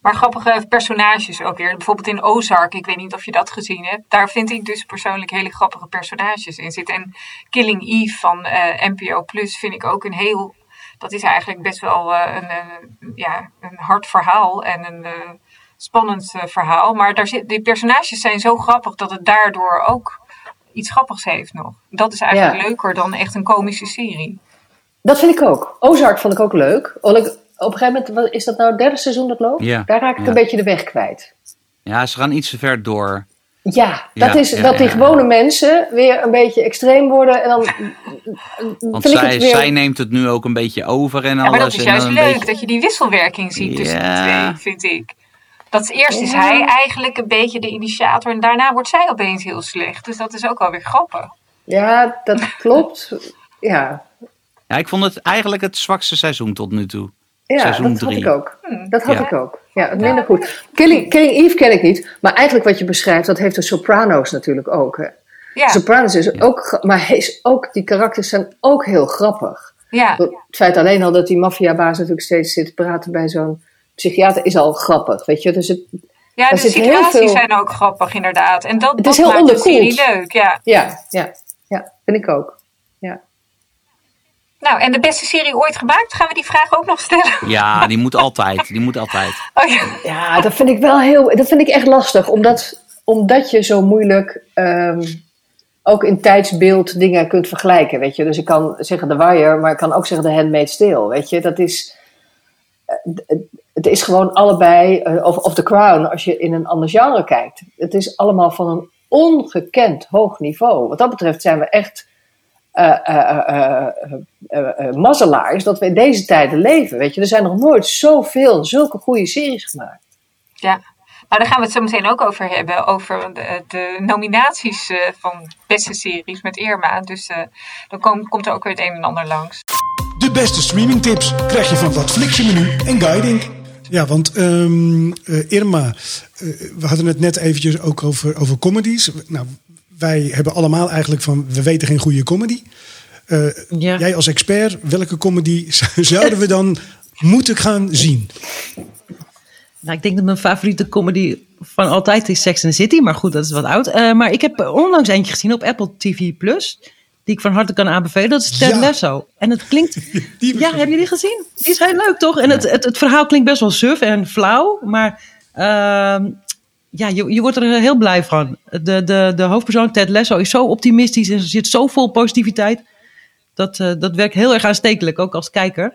Maar grappige personages ook weer. Bijvoorbeeld in Ozark, ik weet niet of je dat gezien hebt. Daar vind ik dus persoonlijk hele grappige personages in zitten. En Killing Eve van eh, NPO Plus vind ik ook een heel... Dat is eigenlijk best wel eh, een, een, ja, een hard verhaal en een eh, spannend eh, verhaal. Maar daar zit, die personages zijn zo grappig dat het daardoor ook iets grappigs heeft nog. Dat is eigenlijk Ja. leuker dan echt een komische serie. Dat vind ik ook. Ozark vond ik ook leuk. Op een gegeven moment, wat- is dat nou het derde seizoen dat loopt? Ja. Daar raak ik Ja. een beetje de weg kwijt. Ja, ze gaan iets te ver door. Ja, Ja, dat is ja, dat die ja. gewone mensen weer een beetje extreem worden. En dan Want vind ik zij, het weer... zij neemt het nu ook een beetje over en Ja, alles. maar dat is juist leuk, beetje- dat je die wisselwerking ziet tussen de twee, vind ik. Dat eerst is Ja. hij eigenlijk een beetje de initiator en daarna wordt zij opeens heel slecht. Dus dat is ook wel weer grappig. Ja, dat klopt. Ja, Ja, ik vond het eigenlijk het zwakste seizoen tot nu toe. Ja Seizoen dat had ik ook. Dat had Ja. ik ook. Ja, het minder goed. Killing, Killing Eve ken ik niet. Maar eigenlijk wat je beschrijft, dat heeft de Sopranos natuurlijk ook. Hè. Ja, Sopranos is ook... Maar hij is ook, die karakters zijn ook heel grappig. ja. Het feit alleen al dat die maffiabaas natuurlijk steeds zit te praten bij zo'n psychiater is al grappig, weet je. Dus het, ja de situaties veel- zijn ook grappig inderdaad. En dat, Het dat is heel maakt de serie onderkoeld. leuk, ja. ja, ja, ja, vind ik ook. Nou, en de beste serie ooit gemaakt, gaan we die vraag ook nog stellen? Ja, die moet altijd. Die moet altijd. Oh ja. Ja, dat vind ik wel heel. Dat vind ik echt lastig, omdat, omdat je zo moeilijk. ehm, ook in tijdsbeeld dingen kunt vergelijken, weet je. Dus ik kan zeggen The Wire, maar ik kan ook zeggen The Handmaid's Tale, weet je. Dat is, eh, het- het is gewoon allebei, eh, of, of The Crown, als je in een ander genre kijkt. Het is allemaal van een ongekend hoog niveau. Wat dat betreft zijn we echt eh, eh, eh, eh, eh, mazzelaars dat we in deze tijden leven, weet je. Er zijn nog nooit zoveel, zulke goede series gemaakt. Ja. Nou, daar gaan we het zo meteen ook over hebben. Over de, de nominaties eh, van beste series met Irma. Dus eh, dan kom- komt er ook weer het een en ander langs. De beste streamingtips krijg je van Watflixje menu en guiding. Ja, want ehm, eh, Irma, we hadden het net eventjes ook over, over comedies. Nou, wij hebben allemaal eigenlijk van, we weten geen goede comedy. Eh, Ja. Jij als expert, welke comedy zouden we dan moeten gaan zien? Nou, ik denk dat mijn favoriete comedy van altijd is Sex and the City. Maar goed, dat is wat oud. Eh, maar ik heb onlangs eentje gezien op Apple TV+. Plus. Die ik van harte kan aanbevelen. Dat is Ted Ja. Lasso. En het klinkt... Die ja, hebben jullie gezien? Die is heel leuk, toch? En het, het, het verhaal klinkt best wel suf en flauw. Maar ehm, ja, je, je wordt er heel blij van. De, de, de hoofdpersoon Ted Lasso is zo optimistisch. En zit zo vol positiviteit. Dat, eh, dat werkt heel erg aanstekelijk, ook als kijker.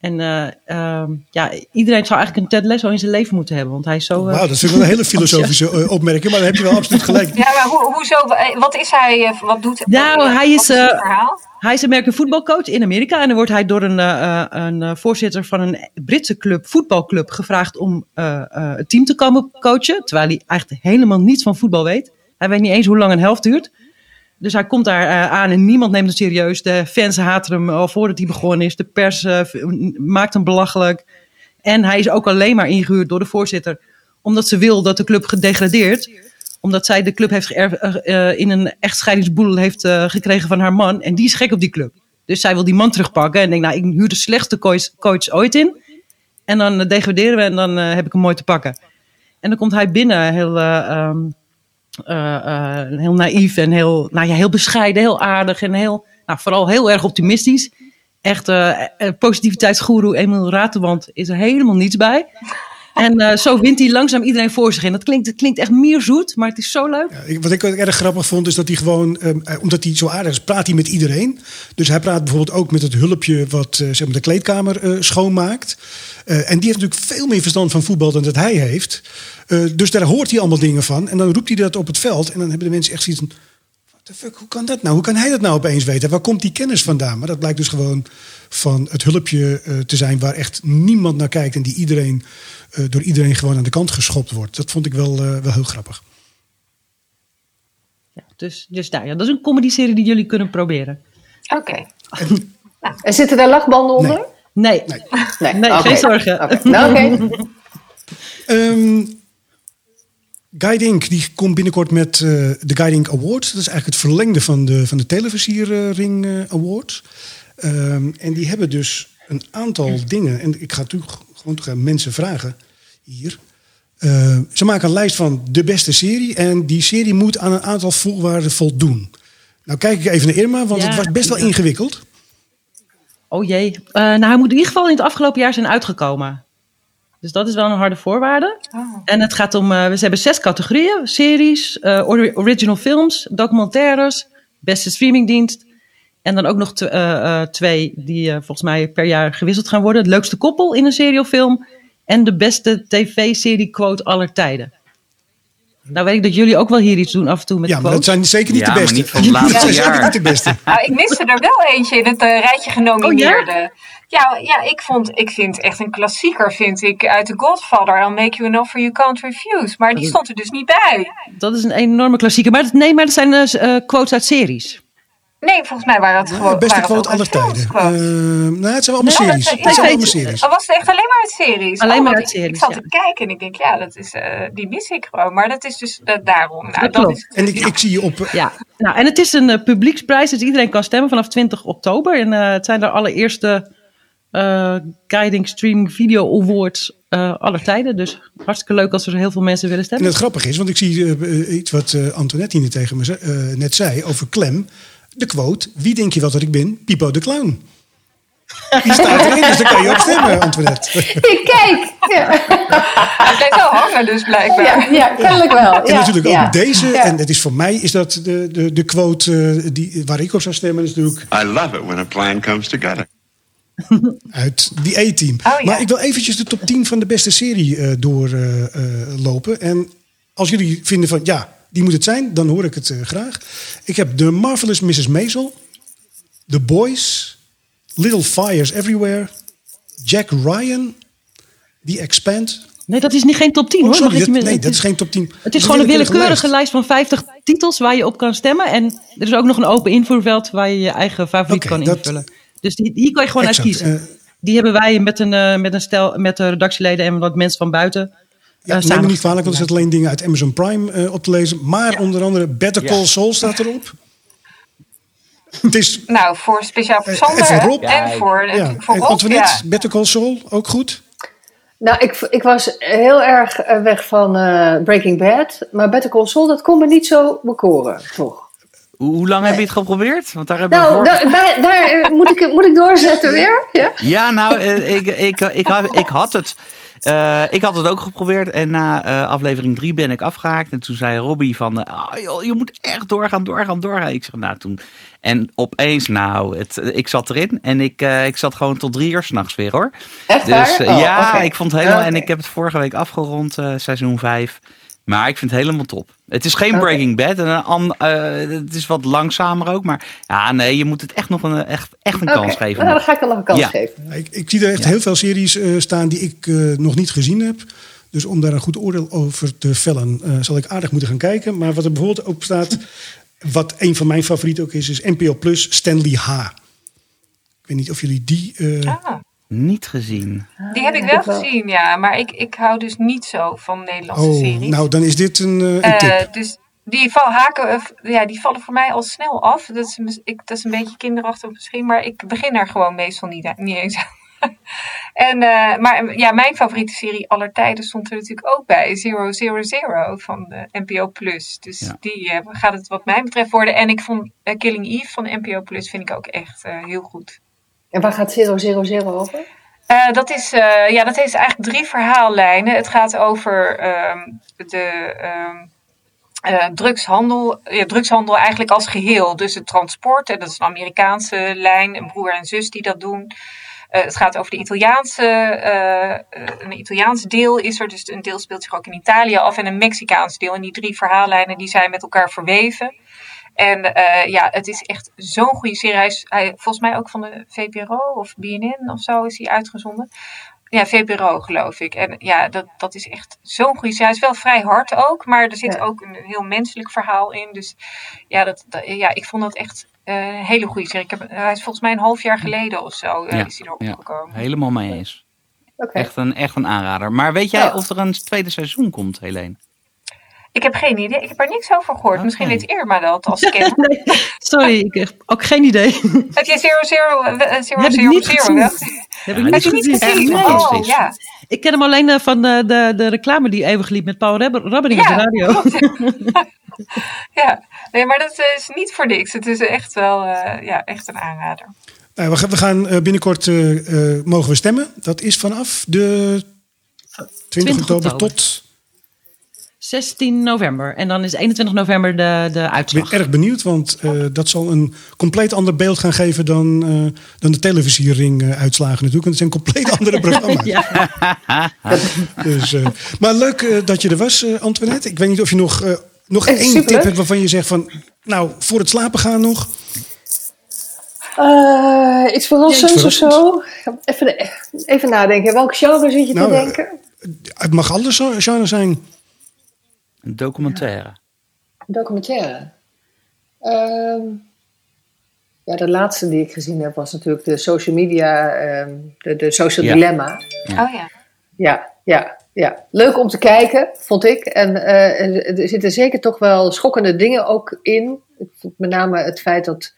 En eh, ehm, ja, iedereen zou eigenlijk een Ted Lasso in zijn leven moeten hebben. Want hij is zo... eh, Wauw, dat is wel een hele filosofische opmerking, maar daar heb je wel absoluut gelijk. Ja, maar ho hoezo? Wat is hij? Wat doet Nou, wat hij is, wat het eh, verhaal? Hij is American voetbalcoach in Amerika. En dan wordt hij door een, eh, eh, een eh, voorzitter van een Britse club, voetbalclub, gevraagd om het team te komen coachen. Terwijl hij eigenlijk helemaal niets van voetbal weet. Hij weet niet eens hoe lang een helft duurt. Dus hij komt daar aan en niemand neemt hem serieus. De fans haten hem al voordat hij begonnen is. De pers maakt hem belachelijk. En hij is ook alleen maar ingehuurd door de voorzitter. Omdat ze wil dat de club gedegradeerd. Omdat zij de club heeft eh, in een echtscheidingsboedel heeft eh, gekregen van haar man. En die is gek op die club. Dus zij wil die man terugpakken. En denkt, nou, ik huur de slechtste coach, ooit in. En dan eh, degraderen we en dan heb ik hem mooi te pakken. En dan komt hij binnen heel, eh, ehm, eh, eh, heel naïef en heel, nou ja, heel bescheiden, heel aardig en heel, nou, vooral heel erg optimistisch. Echt eh, positiviteitsgoeroe Emil Ratenwand is er helemaal niets bij. En eh, zo wint hij langzaam iedereen voor zich in. Dat klinkt, het klinkt echt maar het is zo leuk. Ja, ik- wat ik erg grappig vond, is dat hij gewoon, ehm, eh, omdat hij zo aardig is, praat hij met iedereen. Dus hij praat bijvoorbeeld ook met het hulpje wat eh, zeg maar de kleedkamer schoonmaakt. En die heeft natuurlijk veel meer verstand van voetbal dan dat hij heeft. Dus daar hoort hij allemaal dingen van. En dan roept hij dat op het veld. En dan hebben de mensen echt zoiets. What the fuck, hoe kan dat nou? Hoe kan hij dat nou opeens weten? Waar komt die kennis vandaan? Maar dat blijkt dus gewoon van het hulpje eh, te zijn waar echt niemand naar kijkt. En die iedereen, eh, door iedereen gewoon aan de kant geschopt wordt. Dat vond ik wel, eh, wel heel grappig. Ja, dus dus nou, ja, dat is een comedy-serie die jullie kunnen proberen. Oké. En zitten daar lachbanden onder? Nee, Nee. Nee, geen zorgen. Oké. Nou, oké. Guiding die komt binnenkort met eh, de Guiding Award. Dat is eigenlijk het verlengde van de, van de Televisierring eh, Award. Ehm, en die hebben dus een aantal dingen. En ik ga natuurlijk gewoon toch aan mensen vragen hier. Eh, ze maken een lijst van de beste serie. En die serie moet aan een aantal voorwaarden voldoen. Nou kijk ik even naar Irma, want Ja. het was best wel ingewikkeld. Oh jee. Nou, hij moet in ieder geval in het afgelopen jaar zijn uitgekomen. Dus dat is wel een harde voorwaarde. Oh. En het gaat om, eh, ze hebben zes categorieën. Series, eh, ori- original films, documentaires, beste streamingdienst. En dan ook nog eh, eh, twee die eh, volgens mij per jaar gewisseld gaan worden. Het leukste koppel in een serie of film. En de beste tv-serie quote aller tijden. Nou weet ik dat jullie ook wel hier iets doen af en toe met Ja, maar dat zijn zeker niet Ja, de maar beste. niet van het laatste Dat zijn zeker jaar. niet de beste. Nou, ik miste er wel eentje in het eh, rijtje genomineerde. ja? Ja, ik, vond, ik vind echt een klassieker, vind ik, uit The Godfather. I'll make you an offer you can't refuse. Maar die stond er dus niet bij. Dat is een enorme klassieker. Maar dat, nee, maar dat zijn eh, eh, quotes uit series. Nee, volgens mij waren het gewoon... De beste quote aller tijden. Eh, quotes. nou, het zijn allemaal Nee, series. Het zijn ja, allemaal het- series. Was het echt alleen maar uit series? Alleen Oh, maar uit ik- series, Ik zat ja. te kijken en ik denk, ja, dat is, eh, die mis ik gewoon. Maar dat is dus daarom. Nou, Dat klopt. is het- En ik, ik zie je op. Ja, nou, en het is een publieksprijs, dus iedereen kan stemmen vanaf 20 oktober. En eh, het zijn de allereerste eh, Guiding Streaming Video Awards eh aller tijden. Dus hartstikke leuk als er heel veel mensen willen En stemmen. het grappige is, want ik zie eh, iets wat eh Antoinette hier tegen me ze- eh, net zei over Clem. De quote: Wie denk je wat dat ik ben? Pipo de Clown. Die staat erin, dus daar kan je op stemmen, Antoinette. Ik kijk! Ja, Het blijft wel hangen dus blijkbaar. ja, ja kennelijk wel. En ja, natuurlijk ook ja. deze, Ja. en het is voor mij is dat de, de, de quote die, waar ik op zou stemmen, is natuurlijk I love it when a plan comes together. Uit die A-team. Oh, ja. Maar ik wil eventjes de top 10 van de beste serie eh, doorlopen. en als jullie vinden van ja, die moet het zijn, dan hoor ik het eh, graag. Ik heb The Marvelous Mrs. Maisel, The Boys, Little Fires Everywhere, Jack Ryan, The Expand. Nee, dat is niet geen top 10 Oh, hoor. sorry, je dat, nee, dat is geen top 10. Het is gewoon een willekeurige lijst van 50 titels waar je op kan stemmen. En er is ook nog een open invoerveld waar je je eigen favoriet kan dat- invullen. Dus die, hier kan je gewoon Exact, uit kiezen. eh, die hebben wij met een, eh, met een stel, met de redactieleden en wat mensen van buiten. Ja, eh, neem me niet kwalijk, want er zitten alleen dingen uit Amazon Prime eh, op te lezen. Maar onder andere Better Call Saul staat erop. Het is Nou, voor speciaal voor Sander en voor? Rob? en voor, ja, voor en Rob. Antoinette, Ja. Better Call Saul, ook goed. Nou, ik, ik was heel erg weg van eh, Breaking Bad. Maar Better Call Saul, dat kon me niet zo bekoren, toch? Hoe, lang heb je het geprobeerd? Want daar hebben Nou, daar, daar, daar, eh, moet, ik, moet ik doorzetten weer? Ja? Ja, nou, eh, ik, ik, ik, had, ik had het. eh, ik had het ook geprobeerd en na aflevering 3 ben ik afgehaakt. En toen zei Robbie van, joh, je moet echt doorgaan, doorgaan, doorgaan. Ik zeg, nou toen. En opeens, nou, het, ik zat erin en ik, ik zat gewoon tot drie uur s'nachts weer hoor. Echt Dus waar? eh, Oh, ja, ik vond het helemaal. En ik heb het vorige week afgerond, seizoen 5. Maar ik vind het helemaal top. Het is geen. Breaking Bad. En eh, het is wat langzamer ook. Maar ja, nee, je moet het echt nog een, echt, echt een kans geven. Nou, dan ga ik nog een kans Ja. geven. Ik, ik zie er echt heel veel series eh, staan die ik eh, nog niet gezien heb. Dus om daar een goed oordeel over te vellen, eh, zal ik aardig moeten gaan kijken. Maar wat er bijvoorbeeld ook staat, wat een van mijn favorieten ook is, is NPO Plus Stanley H. Ik weet niet of jullie die. eh, Ah, Niet gezien. die heb ik wel gezien, ja. Maar ik, ik hou dus niet zo van Nederlandse oh, series. nou dan is dit een, eh, een Eh, tip. dus die, val, haken, eh, ja, die vallen voor mij al snel af. Dat is, ik, dat is een beetje kinderachtig misschien, maar ik begin daar gewoon meestal niet, niet eens aan. en, eh, maar ja, mijn favoriete serie aller tijden stond er natuurlijk ook bij. Zero Zero Zero van de NPO Plus. Dus Ja. die gaat het wat mij betreft worden. En ik vond Killing Eve van NPO Plus vind ik ook echt heel goed. En waar gaat 000 over? Eh, dat, is, eh, ja, dat heeft eigenlijk drie verhaallijnen. Het gaat over ehm, de ehm, eh, drugshandel, drugshandel eigenlijk als geheel. Dus het transport, en dat is een Amerikaanse lijn, een broer en zus die dat doen. Het gaat over de Italiaanse, een Italiaans deel is er, dus een deel speelt zich ook in Italië af en een Mexicaans deel. En die drie verhaallijnen die zijn met elkaar verweven. En eh, ja, het is echt zo'n goede serie. Hij is hij, volgens mij ook van de VPRO of BNN of zo is hij uitgezonden. Ja, VPRO geloof ik. En ja, dat, dat is echt zo'n goede serie. Hij is wel vrij hard ook, maar er zit Ja. ook een heel menselijk verhaal in. Dus ja, dat, dat- ja ik vond dat echt eh, een hele goede serie. Ik heb, hij is volgens mij een half jaar geleden of zo eh, Ja, is hij erop ja. gekomen. Helemaal mee eens. Oké. Echt, een, echt een aanrader. Maar weet jij Ja. of er een tweede seizoen komt, Helene? Ik heb geen idee. Ik heb er niks over gehoord. Oké. Misschien weet Irma dat als. Nee, sorry, ik heb ook geen idee. heb je Zero Zero, eh, zero, Heb ik zero, niet zero gezien. Heb Ja, ik niet Heb je niet gezien. gezien? echt Nee. Oh, ja. Ik ken hem alleen eh, van de, de, de reclame die eeuwig liep met Paul Rabber- Rabbering op Ja, de radio. Ja, nee, maar dat is niet voor niks. Het is echt wel eh, ja, echt een aanrader. Nou, we gaan, we gaan eh, binnenkort eh, eh, mogen we stemmen. Dat is vanaf de 20, 20 oktober, oktober. tot. 16 november. En dan is 21 november de, de Ik uitslag. ben erg benieuwd, want eh, dat zal een compleet ander beeld gaan geven dan, eh, dan de televisiering eh, uitslagen natuurlijk. Want het zijn compleet andere programma's. Ja. Dus, eh, maar leuk dat je er was, eh, Antoinette. Ik weet niet of je nog, eh, nog één tip hebt waarvan je zegt van... Nou, voor het slapen gaan nog. Eh, iets verrassends of zo? Even, even nadenken. Welk genre zit je Nou, te eh, denken? Het mag alles genre zijn. Een documentaire. Documentaire. Ehm, ja, de laatste die ik gezien heb was natuurlijk de social media, ehm, de, de social Ja. dilemma. Ja. Oh ja. Ja, ja, ja. Leuk om te kijken, vond ik. En eh, er- zitten zeker toch wel schokkende dingen ook in. Ik vond met name het feit dat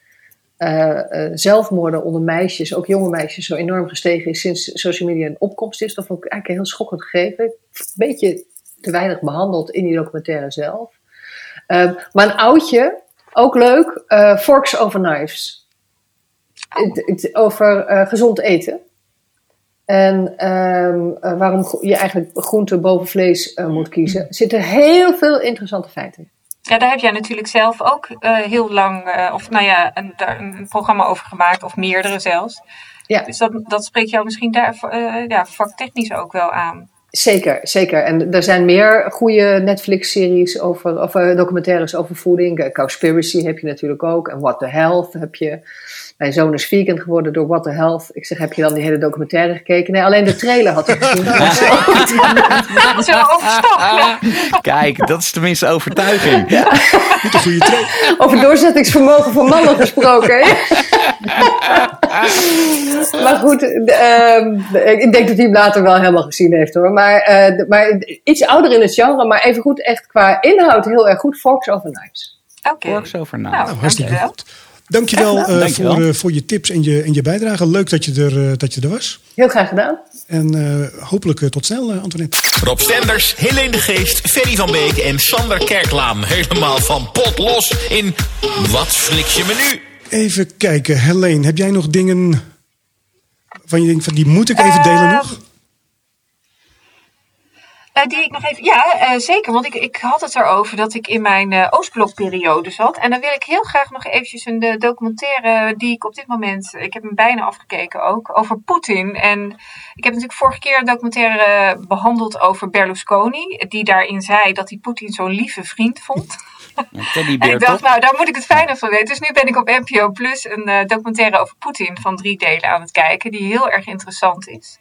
eh, eh, zelfmoorden onder meisjes, ook jonge meisjes, zo enorm gestegen is sinds social media een opkomst is. Dat vond ik eigenlijk een heel schokkend gegeven. Een beetje te weinig behandeld in die documentaire zelf. Ehm, maar een oudje, ook leuk, eh, Forks Over Knives. het- over eh, gezond eten. En ehm, eh, waarom je eigenlijk groente boven vlees moet kiezen. Er zitten heel veel interessante feiten in. Ja, daar heb jij natuurlijk zelf ook heel lang, of nou ja, een, een programma over gemaakt, of meerdere zelfs. Ja. Dus dat, dat spreekt jou misschien daar ja, vaktechnisch ook wel aan. Zeker, zeker. En er zijn meer goede Netflix-series over, of eh, documentaires over voeding. Eh, Cowspiracy heb je natuurlijk ook. En What the Health heb je. Mijn zoon is vegan geworden door What the Health. Ik zeg, heb je dan die hele documentaire gekeken? Nee, alleen de trailer had ik gezien. Zo overstap. Ja. Kijk, dat is tenminste overtuiging. Niet een goede trade. Over doorzettingsvermogen voor mannen gesproken. hè? maar goed, ehm, ik denk dat hij hem later wel helemaal gezien heeft hoor. Maar, eh, maar iets ouder in het genre, maar even goed echt qua inhoud heel erg goed. Forks over knives. Oké. Works over. Nou, Nou, hartstikke goed. Dankjewel eh Dankjewel. voor, eh, voor je tips en je, en je bijdrage. Leuk dat je er, eh, dat je er was. Heel graag gedaan. En eh, hopelijk tot snel, Antoinette. Rob Stenders, Helene de Geest, Ferry van Beek en Sander Kerklaam. Helemaal van pot los in Wat flik je me nu? Even kijken, Helene, heb jij nog dingen van je denkt van die moet ik even delen nog? Eh, die ik nog even. Ja, eh, zeker. Want ik, ik had het erover dat ik in mijn eh Oostblokperiode zat. En dan wil ik heel graag nog eventjes een documentaire die ik op dit moment. Ik heb hem bijna afgekeken ook. Over Poetin. En ik heb natuurlijk vorige keer een documentaire behandeld over Berlusconi. Die daarin zei dat hij Poetin zo'n lieve vriend vond. En ik dacht, nou, daar moet ik het fijne van weten. Dus nu ben ik op NPO Plus een documentaire over Poetin van drie delen aan het kijken, die heel erg interessant is.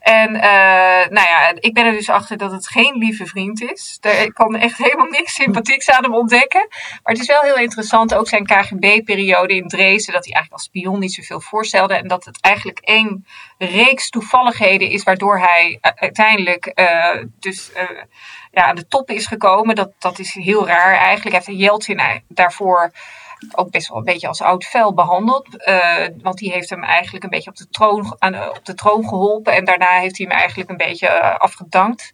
En eh, nou ja, ik ben er dus achter dat het geen lieve vriend is. Daar, ik kan echt helemaal niks sympathieks aan hem ontdekken. Maar het is wel heel interessant, ook zijn KGB-periode in Dresden, dat hij eigenlijk als spion niet zoveel voorstelde. En dat het eigenlijk één reeks toevalligheden is waardoor hij u- uiteindelijk eh, dus eh, ja, aan de top is gekomen. Dat, dat is heel raar eigenlijk. Hij heeft Yeltsin daarvoor ook best wel een beetje als oud vel behandeld. eh, want die heeft hem eigenlijk een beetje op de, troon, aan, op de troon geholpen. En daarna heeft hij hem eigenlijk een beetje eh, afgedankt.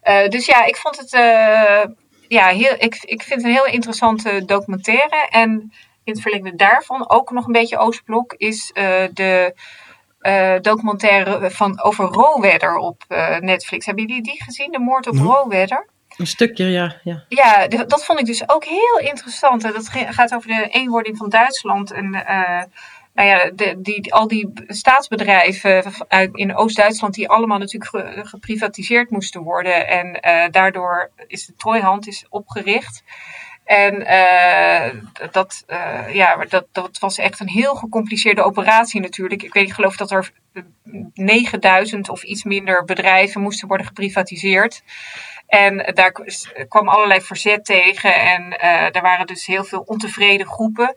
Eh, dus ja, ik vond het. eh, ja, heel, ik, ik vind het een heel interessante documentaire. En in het verlengde daarvan, ook nog een beetje Oostblok, is eh, de eh, documentaire van, over Rowetter op eh, Netflix. Hebben jullie die gezien? De moord op. Rowetter? Een stukje, ja. ja. Ja, dat vond ik dus ook heel interessant. Dat gaat over de eenwording van Duitsland. En eh, nou ja, die, al die staatsbedrijven in Oost-Duitsland, die allemaal natuurlijk ge- geprivatiseerd moesten worden. En eh, daardoor is de Trooihand is opgericht. En eh, dat, ja, dat, dat was echt een heel gecompliceerde operatie natuurlijk. Ik weet, ik geloof dat er eh, 9000 of iets minder bedrijven moesten worden geprivatiseerd. En daar kwam allerlei verzet tegen. En eh er waren dus heel veel ontevreden groepen.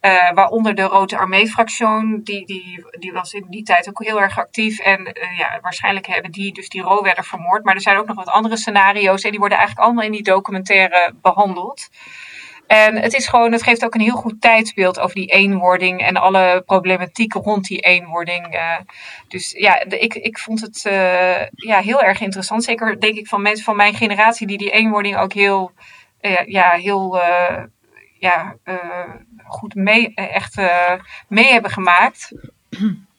eh, waaronder de Rode Armee-fractie, die, die, die was in die tijd ook heel erg actief. En eh, ja, waarschijnlijk hebben die dus die Rowetter vermoord. Maar er zijn ook nog wat andere scenario's. En die worden eigenlijk allemaal in die documentaire behandeld. En het is gewoon, het geeft ook een heel goed tijdsbeeld over die eenwording en alle problematiek rond die eenwording. eh. dus ja, de- ik, ik vond het eh, ja, heel erg interessant. Zeker denk ik van mensen van mijn generatie die die eenwording ook heel, eh, ja, heel ja, goed mee, echt, mee hebben gemaakt.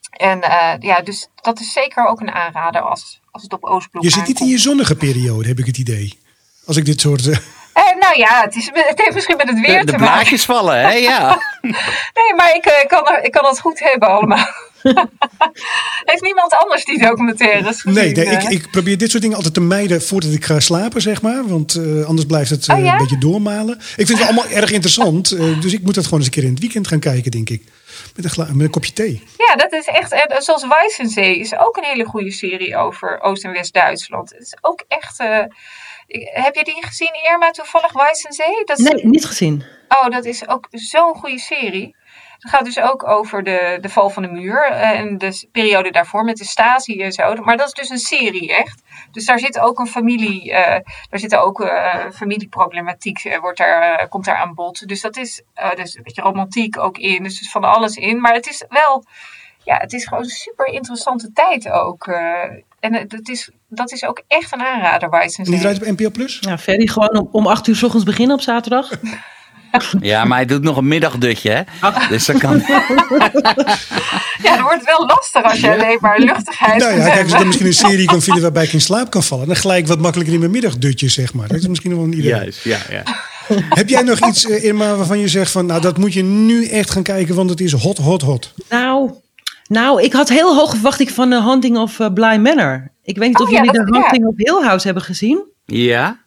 En ja, dus dat is zeker ook een aanrader als, als het op Oostblok Je zit niet in je zonnige periode, heb ik het idee. Als ik dit soort... eh, nou ja, het, is, het heeft misschien met het weer De, de te maken. blaadjes vallen, hè? Ja. Nee, maar ik, eh, kan, er- ik kan het goed hebben allemaal. Heeft niemand anders die documentaires gezien? nee, nee ik, eh? ik probeer dit soort dingen altijd te mijden voordat ik ga slapen, zeg maar. Want eh, anders blijft het Oh ja? een beetje doormalen. Ik vind het allemaal erg interessant. dus ik moet dat gewoon eens een keer in het weekend gaan kijken, denk ik. Met een, gla- met een kopje thee. Ja, dat is echt. En zoals Weissensee is ook een hele goede serie over Oost- en West-Duitsland. Het is ook echt. Heb je die gezien, Irma, toevallig Weissensee? Dat is, Nee, niet gezien. Oh, dat is ook zo'n goede serie. Het gaat dus ook over de, de val van de muur eh, en de periode daarvoor met de Stasi en zo. Maar dat is dus een serie, echt. Dus daar zit ook een familie, eh, daar zit ook eh, familieproblematiek, wordt daar, komt daar aan bod. Dus dat is, dus een beetje romantiek ook in, dus er is van alles in. Maar het is wel, ja, het is gewoon een super interessante tijd ook. En het is, dat is ook echt een aanrader, En die draait op NPO Plus? Ja, Ferry, gewoon om, om acht uur s ochtends beginnen op zaterdag. Ja, maar hij doet nog een middagdutje, hè? Dus dat kan. Ja, dan wordt het wel lastig als je alleen maar luchtigheid Nou ja, kijk, als je dan misschien een serie kan vinden waarbij ik in slaap kan vallen. Dan gelijk wat makkelijker in mijn middagdutje, zeg maar. Dat is misschien nog wel een idee. Juist, ja, ja. Heb jij nog iets, eh, Irma, waarvan je zegt van... nou, dat moet je nu echt gaan kijken, want het is hot, hot, hot. Nou, nou, ik had heel hoge verwachting van The Hunting of uh, Bly Manor. Ik weet niet Oh of ja, jullie ja. Hunting of Hill House hebben gezien. Ja?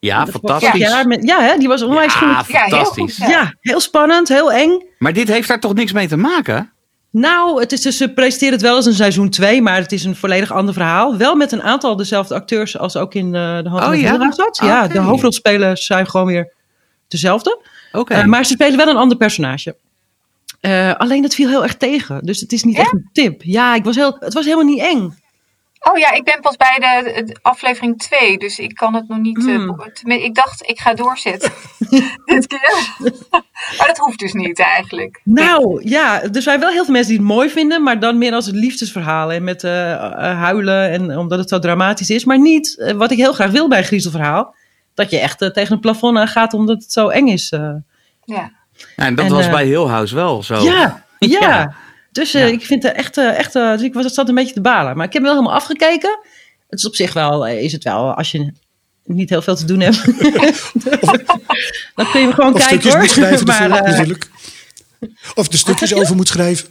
Ja, fantastisch. met- ja, hè, die was onwijs Ja, goed. Ja, heel fantastisch. goed, Ja. heel spannend, heel eng. Maar dit heeft daar toch niks mee te maken? Nou, het is dus, ze presenteren het wel als een seizoen 2, maar het is een volledig ander verhaal. Wel met een aantal dezelfde acteurs als ook in uh, de Hunting Oh, of ja? Hill House zat. Ja, de hoofdrolspelers zijn gewoon weer dezelfde. Oké. Uh, maar ze spelen wel een ander personage. Uh, alleen het viel heel erg tegen. Dus het is niet Ja? echt een tip. Ja, ik was heel, het was helemaal niet eng. Oh ja, ik ben pas bij de, de aflevering 2, dus ik kan het nog niet. eh, Hmm. ik dacht, ik ga doorzetten. Dit keer. maar dat hoeft dus niet eigenlijk. Nou ja, er zijn wel heel veel mensen die het mooi vinden, maar dan meer als het liefdesverhaal en met uh, huilen en omdat het zo dramatisch is. Maar niet uh, wat ik heel graag wil bij een griezelverhaal, dat je echt tegen een plafond aan gaat omdat het zo eng is. Ja. Ja, en dat En, was eh, bij Hill House wel zo. Ja, ja. Ja. Dus uh, Ja. ik vind het echt, uh, echt uh, dus ik was, zat een beetje te balen. Maar ik heb hem wel helemaal afgekeken. Het is op zich wel, eh, is het wel, als je niet heel veel te doen hebt. dan kun je gewoon Of kijken hoor. moet schrijven maar, ervoor, eh, natuurlijk. Of de stukjes over moet schrijven.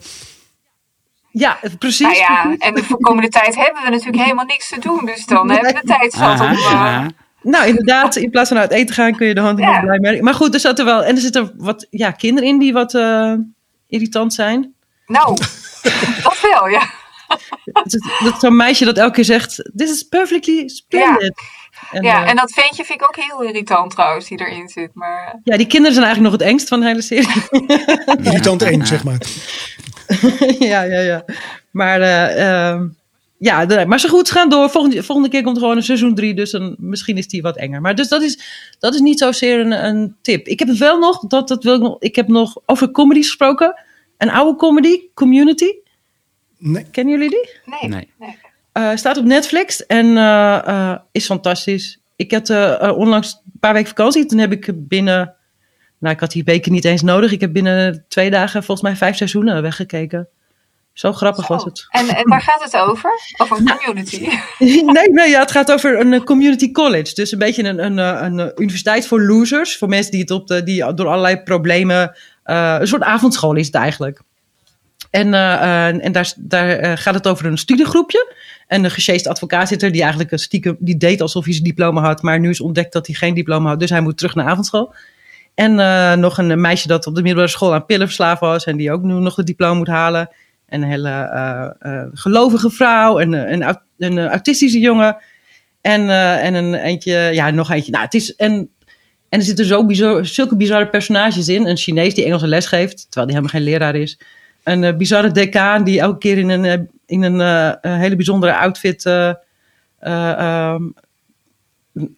ja, precies. Nou ja, en de komende tijd hebben we natuurlijk helemaal niks te doen. Dus dan hebben we de tijd zat om. Eh. Nou, inderdaad, in plaats van uit eten gaan kun je de hand in Ja. de blij merken. Maar goed, er zat er wel. En er zitten wat ja, kinderen in die wat eh, irritant zijn. Nou, dat wel, ja. Het is- Dat is zo'n meisje dat elke keer zegt: This is perfectly splendid. En, ja, eh, en dat ventje vind ik ook heel irritant trouwens, die erin zit. Maar eh, ja, die kinderen zijn eigenlijk nog het engst van de hele serie. Irritant één, zeg maar. ja, ja, ja. Maar, eh, ehm, ja, maar zo goed, ze gaan door. Volgende, volgende keer komt gewoon een seizoen 3, dus dan, misschien is die wat enger. Maar dus dat is, dat is niet zozeer een, een tip. Ik heb het wel nog, dat, dat wil ik nog, ik heb nog over comedies gesproken. Een oude comedy, Community. Nee. Kennen jullie die? nee. Nee. nee. Eh, staat op Netflix en eh, eh, is fantastisch. Ik had onlangs een paar weken vakantie. Toen heb ik binnen, nou ik had die weken niet eens nodig. Ik heb binnen twee dagen volgens mij vijf seizoenen weggekeken. Zo grappig was het. En, en waar gaat het over? Over een community? nee, nee ja, het gaat over een eh, community college. Dus een beetje een, een, eh, een, eh, universiteit voor losers. Voor mensen die, het op de, die door allerlei problemen... een soort avondschool is het eigenlijk. En, en daar, daar gaat het over een studiegroepje. En een gesjeest advocaat zit er die eigenlijk een stiekem... die deed alsof hij zijn diploma had... maar nu is ontdekt dat hij geen diploma had. Dus hij moet terug naar avondschool. En nog een meisje dat op de middelbare school aan pillen verslaafd was... en die ook nu nog het diploma moet halen. En een hele eh, eh, gelovige vrouw. En een, een autistische jongen. En, eh, en een eentje, ja, nog eentje. Nou, het is. En, en er zitten zo bizar, zulke bizarre personages in. Een Chinees die Engelse les geeft, terwijl die helemaal geen leraar is. Een bizarre decaan die elke keer in een, in een hele bijzondere outfit. ehm,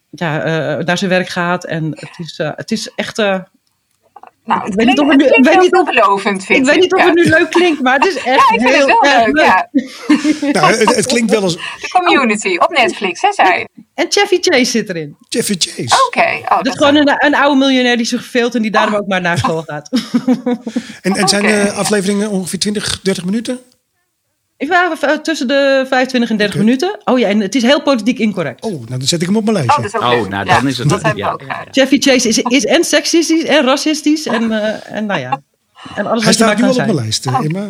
ja, naar zijn werk gaat. En het is, het is echt. Eh, Nou, Ik het weet niet klinkt, of het nu- klinkt ik weet niet of- veelbelovend, vind ik weet niet of het nu leuk klinkt, maar het is echt Ja, ik vind heel het wel erg leuk, ja. Nou, het, het klinkt wel als De community op Netflix, hè, zei je? En Chevy Chase zit erin. Jeffy Chase. Oké. Oh, Dat is gewoon een, een oude miljonair die zich verveelt en die daarom ook maar naar school gaat. En, en zijn de afleveringen ongeveer 20, 30 minuten? Ik eh, tussen de 25 en 30 Oké. minuten. Oh ja, en het is heel politiek incorrect. Oh, nou dan zet ik hem op mijn Oh, lijstje. dat is ook Oh, nou, Ja, dan is het- Dat ja, ook. Jeffy Chase is, is en seksistisch en racistisch en, eh, en nou ja. En alles Hij wat je maar staat nu al op mijn lijst, eh, Emma.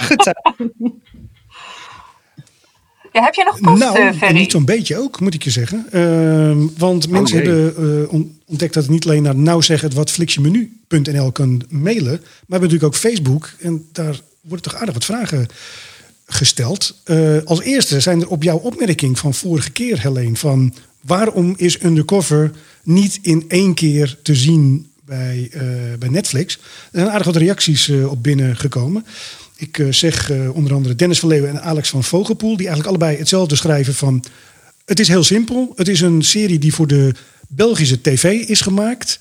Goed zo. Ja, heb je nog post, Nou, eh, en Ferry? niet zo'n beetje ook, moet ik je zeggen. Ehm, want mensen jee. hebben eh, on- ontdekt dat het niet alleen naar nou zeggen wat flixjemenu.nl kan mailen. Maar we hebben natuurlijk ook Facebook. En daar worden toch aardig wat vragen gesteld. Eh, als eerste zijn er op jouw opmerking van vorige keer, Helene, van waarom is Undercover niet in één keer te zien bij, eh, bij Netflix? Er zijn aardig wat reacties eh, op binnengekomen. Ik zeg onder andere Dennis van Leeuwen en Alex van Vogelpoel, die eigenlijk allebei hetzelfde schrijven van... Het is heel simpel. Het is een serie die voor de Belgische tv is gemaakt.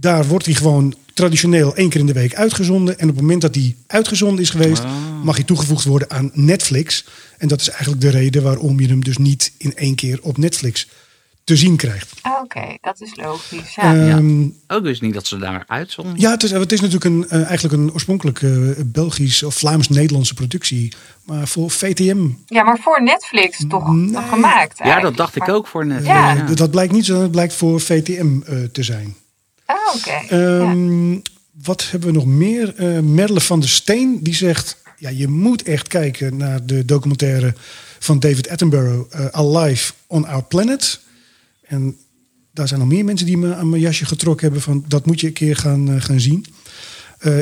Daar wordt hij gewoon traditioneel één keer in de week uitgezonden. En op het moment dat die uitgezonden is geweest, mag hij toegevoegd worden aan Netflix. En dat is eigenlijk de reden waarom je hem dus niet in één keer op Netflix te zien krijgt. Ah, Oké, dat is logisch. Ja. Ehm, Ook wist niet dat ze daar uitzonden. Ja, het is, het is natuurlijk een, eh, eigenlijk een oorspronkelijk eh, Belgisch of Vlaams-Nederlandse productie. Maar voor VTM, ja, maar voor Netflix toch Nee. gemaakt Ja, dat dacht ik ook voor net. Ja. dat blijkt niet zo, dat blijkt voor VTM eh, te zijn. Ah, oké. Ehm, Wat hebben we nog meer? Eh, Merle van der Steen, die zegt... Ja, je moet echt kijken naar de documentaire van David Attenborough... eh, Alive on Our Planet. En daar zijn nog meer mensen die me aan mijn jasje getrokken hebben... van dat moet je een keer gaan, eh, gaan zien.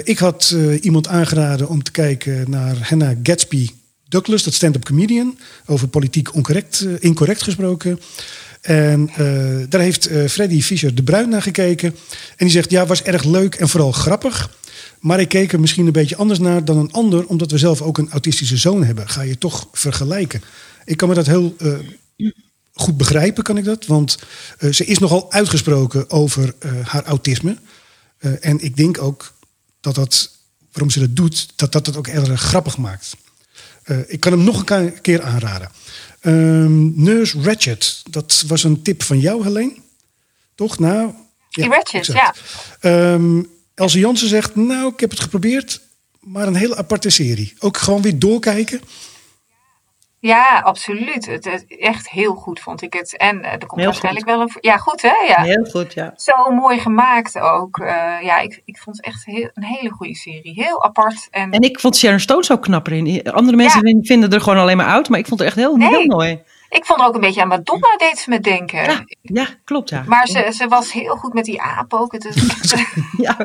Ik had iemand aangeraden om te kijken naar Hannah Gatsby Douglas... dat stand-up comedian, over politiek oncorrect, incorrect gesproken... En eh, daar heeft eh, Freddy Fischer de Bruin naar gekeken. En die zegt, ja, was erg leuk en vooral grappig. Maar ik keek er misschien een beetje anders naar dan een ander... omdat we zelf ook een autistische zoon hebben. Ga je toch vergelijken. Ik kan me dat heel eh, goed begrijpen, kan ik dat. Want ze is nogal uitgesproken over haar autisme. En ik denk ook dat dat, waarom ze dat doet... dat dat het ook erg grappig maakt. Ik kan hem nog een keer aanraden. Ehm, Nurse Ratchet, dat was een tip van jou, Helene. Toch? Nou, Die Ratchet, exact. Ehm, Elsie Jansen zegt, nou, ik heb het geprobeerd, maar een hele aparte serie. Ook gewoon weer doorkijken. Ja, absoluut. Het, het- echt heel goed vond ik het. En eh, er komt Heel waarschijnlijk wel een... Ja, goed hè? Ja. Heel goed, ja. Zo mooi gemaakt ook. Eh, ja, ik, ik vond het echt heel, een hele goede serie. Heel apart. En, En ik vond Sharon Stone zo knap erin. Andere mensen Ja. vinden er gewoon alleen maar oud, maar ik vond het echt heel, Nee. heel mooi. Ik vond er ook een beetje aan Madonna deed ze me denken. Ja, ja klopt, ja. Maar ze, ze was heel goed met die aap ook. Het Ja,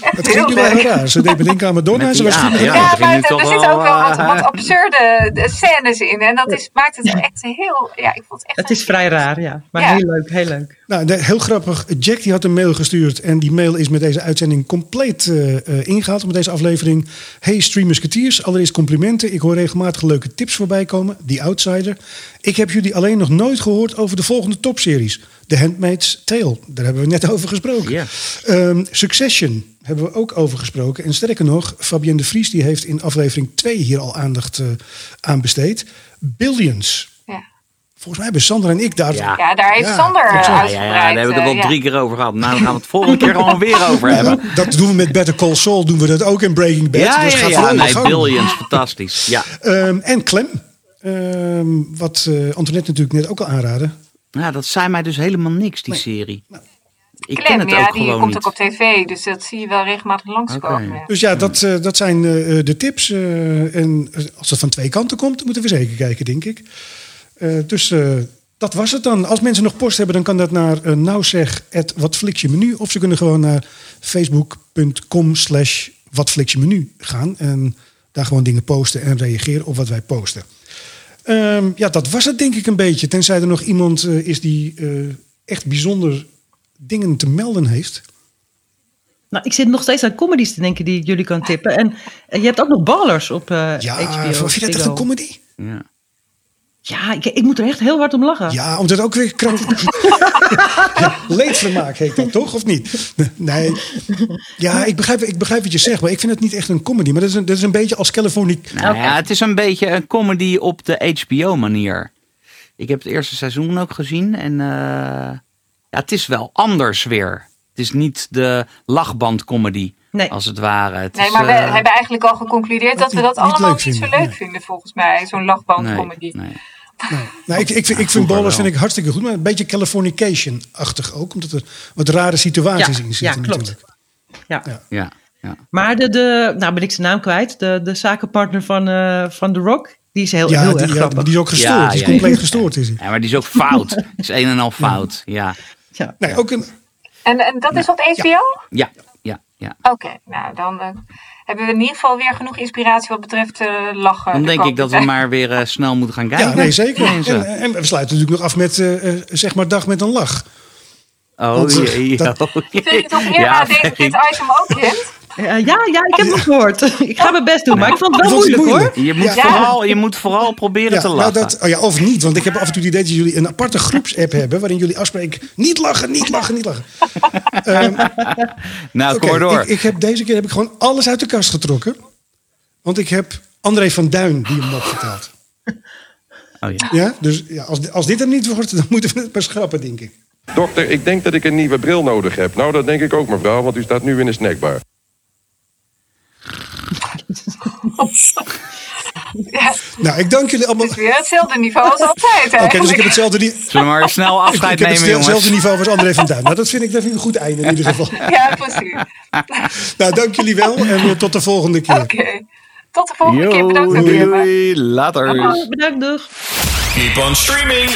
Het heel ging nu wel heel raar. Ze deed me denken aan Madonna. Ze was goed aap, met ja. maar nu er, er zitten ook wel wat, eh, wat absurde eh, scènes in. En dat is, maakt het echt heel... Ja, ik vond het echt... het is vrij raar, ja. Maar Ja. heel leuk, heel leuk. Nou, heel grappig. Jack die had een mail gestuurd. En die mail is met deze uitzending compleet eh, ingehaald. Met deze aflevering. Hey streamersketeers. Allereerst complimenten. Ik hoor regelmatig leuke tips voorbij komen. The Outsider. Ik heb jullie alleen nog nooit gehoord over de volgende topseries. The Handmaid's Tale. Daar hebben we net over gesproken. Ehm, Succession hebben we ook over gesproken. En sterker nog, Fabienne de Vries die heeft in aflevering 2 hier al aandacht eh, aan besteed. Billions. Volgens mij hebben Sander en ik daar... Ja. Ja, daar heeft Ja, Sander eh, klopt. Ja, Ja, uitgebreid. ja, ja, daar heb ik het eh, al ja. drie keer over gehad. Nou, dan gaan we het volgende keer gewoon weer over hebben. Dat doen we met Better Call Saul, doen we dat ook in Breaking Bad. Ja, dus ja, gaat ja. Nee, gang. Billions, fantastisch. Ja. Ehm, en Clem, Ehm, wat eh, Antoinette natuurlijk net ook al aanraadde. ja, dat zei mij dus helemaal niks, die serie. Ik ken Clem, het ja, ook die gewoon komt niet. ook op tv. Dus dat zie je wel regelmatig langskomen. Oké. Dus ja, dat, eh, dat zijn eh, de tips. eh, en als het van twee kanten komt, moeten we zeker kijken, denk ik. Eh, dus eh, dat was het dan. Als mensen nog post hebben, dan kan dat naar uh, nouwzeg.watflixjemenu. Of ze kunnen gewoon naar facebook.com slash watflixjemenu gaan. En daar gewoon dingen posten en reageren op wat wij posten. Ehm, ja, dat was het denk ik een beetje. Tenzij er nog iemand is die eh, echt bijzonder dingen te melden heeft. Nou, ik zit nog steeds aan comedies te denken die ik jullie kan tippen. En je hebt ook nog Ballers op eh Ja, HBO. vind je dat echt een comedy? Ja. Ja, ik, ik moet er echt heel hard om lachen. Ja, omdat het ook weer krant... ja, leedvermaak heet dat, toch? Of niet? Nee. Ja, ik begrijp, ik begrijp wat je zegt, maar ik vind het niet echt een comedy. Maar dat is een, dat is een beetje als Californie... Nou ja, het is een beetje een comedy op de HBO-manier. Ik heb het eerste seizoen ook gezien en eh, ja, het is wel anders weer. Het is niet de lachbandcomedy, Nee. als het ware. Het Nee, is, maar we eh, hebben eigenlijk al geconcludeerd dat we dat niet allemaal leuk niet zo leuk nee. vinden, volgens mij. Zo'n lachbandcomedy. nee, nee. Nou, ik, ik, vind, ik vind Ballers vind ik hartstikke goed, maar een beetje Californication-achtig ook. Omdat er wat rare situaties Ja, in ja, zitten klopt. natuurlijk. Ja. Ja. Ja, ja. Maar de, de, nou ben ik zijn naam kwijt, de, de zakenpartner van, eh, van The Rock, die is heel, Ja, heel die, erg ja, grappig. die is ook gestoord. Ja, die is ja, compleet ja. gestoord. Is hij. Ja, maar die is ook fout. Het is een en al fout. Ja, Ja. Nee, ook een, En, en dat is op HBO? ja, ja. ja. Oké, nou dan eh, hebben we in ieder geval weer genoeg inspiratie wat betreft eh, lachen. Dan de denk ik dat we maar weer eh, snel moeten gaan kijken. ja, nee, zeker. Mensen. En, en we sluiten natuurlijk nog af met, eh, eh, zeg maar, dag met een lach. Oh, Want, ja, eh, ja, dat- oh, Vind je toch ja, dit item ook kent? Eh, ja, ja, ik heb het gehoord. ik ga mijn best doen, maar ik vond het wel Ik vond het moeilijk, hoor. Je moet, Ja. vooral, je moet vooral proberen Ja, te nou, lachen. dat, oh ja, of niet, want ik heb af en toe het idee dat jullie een aparte groepsapp hebben... waarin jullie afspreken, niet lachen, niet lachen, niet lachen. nou, Oké, kom maar door. ik, ik heb, deze keer heb ik gewoon alles uit de kast getrokken. Want ik heb André van Duin die hem opgeteld. Oh ja. Ja, dus ja, als, als dit hem niet wordt, dan moeten we het maar schrappen, denk ik. Dokter, ik denk dat ik een nieuwe bril nodig heb. Nou, dat denk ik ook, mevrouw, want u staat nu in een snackbar. Ja, Nou, ik dank jullie allemaal. het is weer hetzelfde niveau als altijd. Oké, dus ik heb hetzelfde, ni- Zullen we maar snel afscheid ik heb nemen, hetzelfde jongens? niveau als André van Duin. Nou, dat vind ik, dat vind ik een goed einde in ieder geval. Ja, precies. Nou, dank jullie wel en eh, tot de volgende keer. Oké. Tot de volgende keer. Yo, Bedankt doei, doei, later. Bedankt, doeg. Keep on streaming.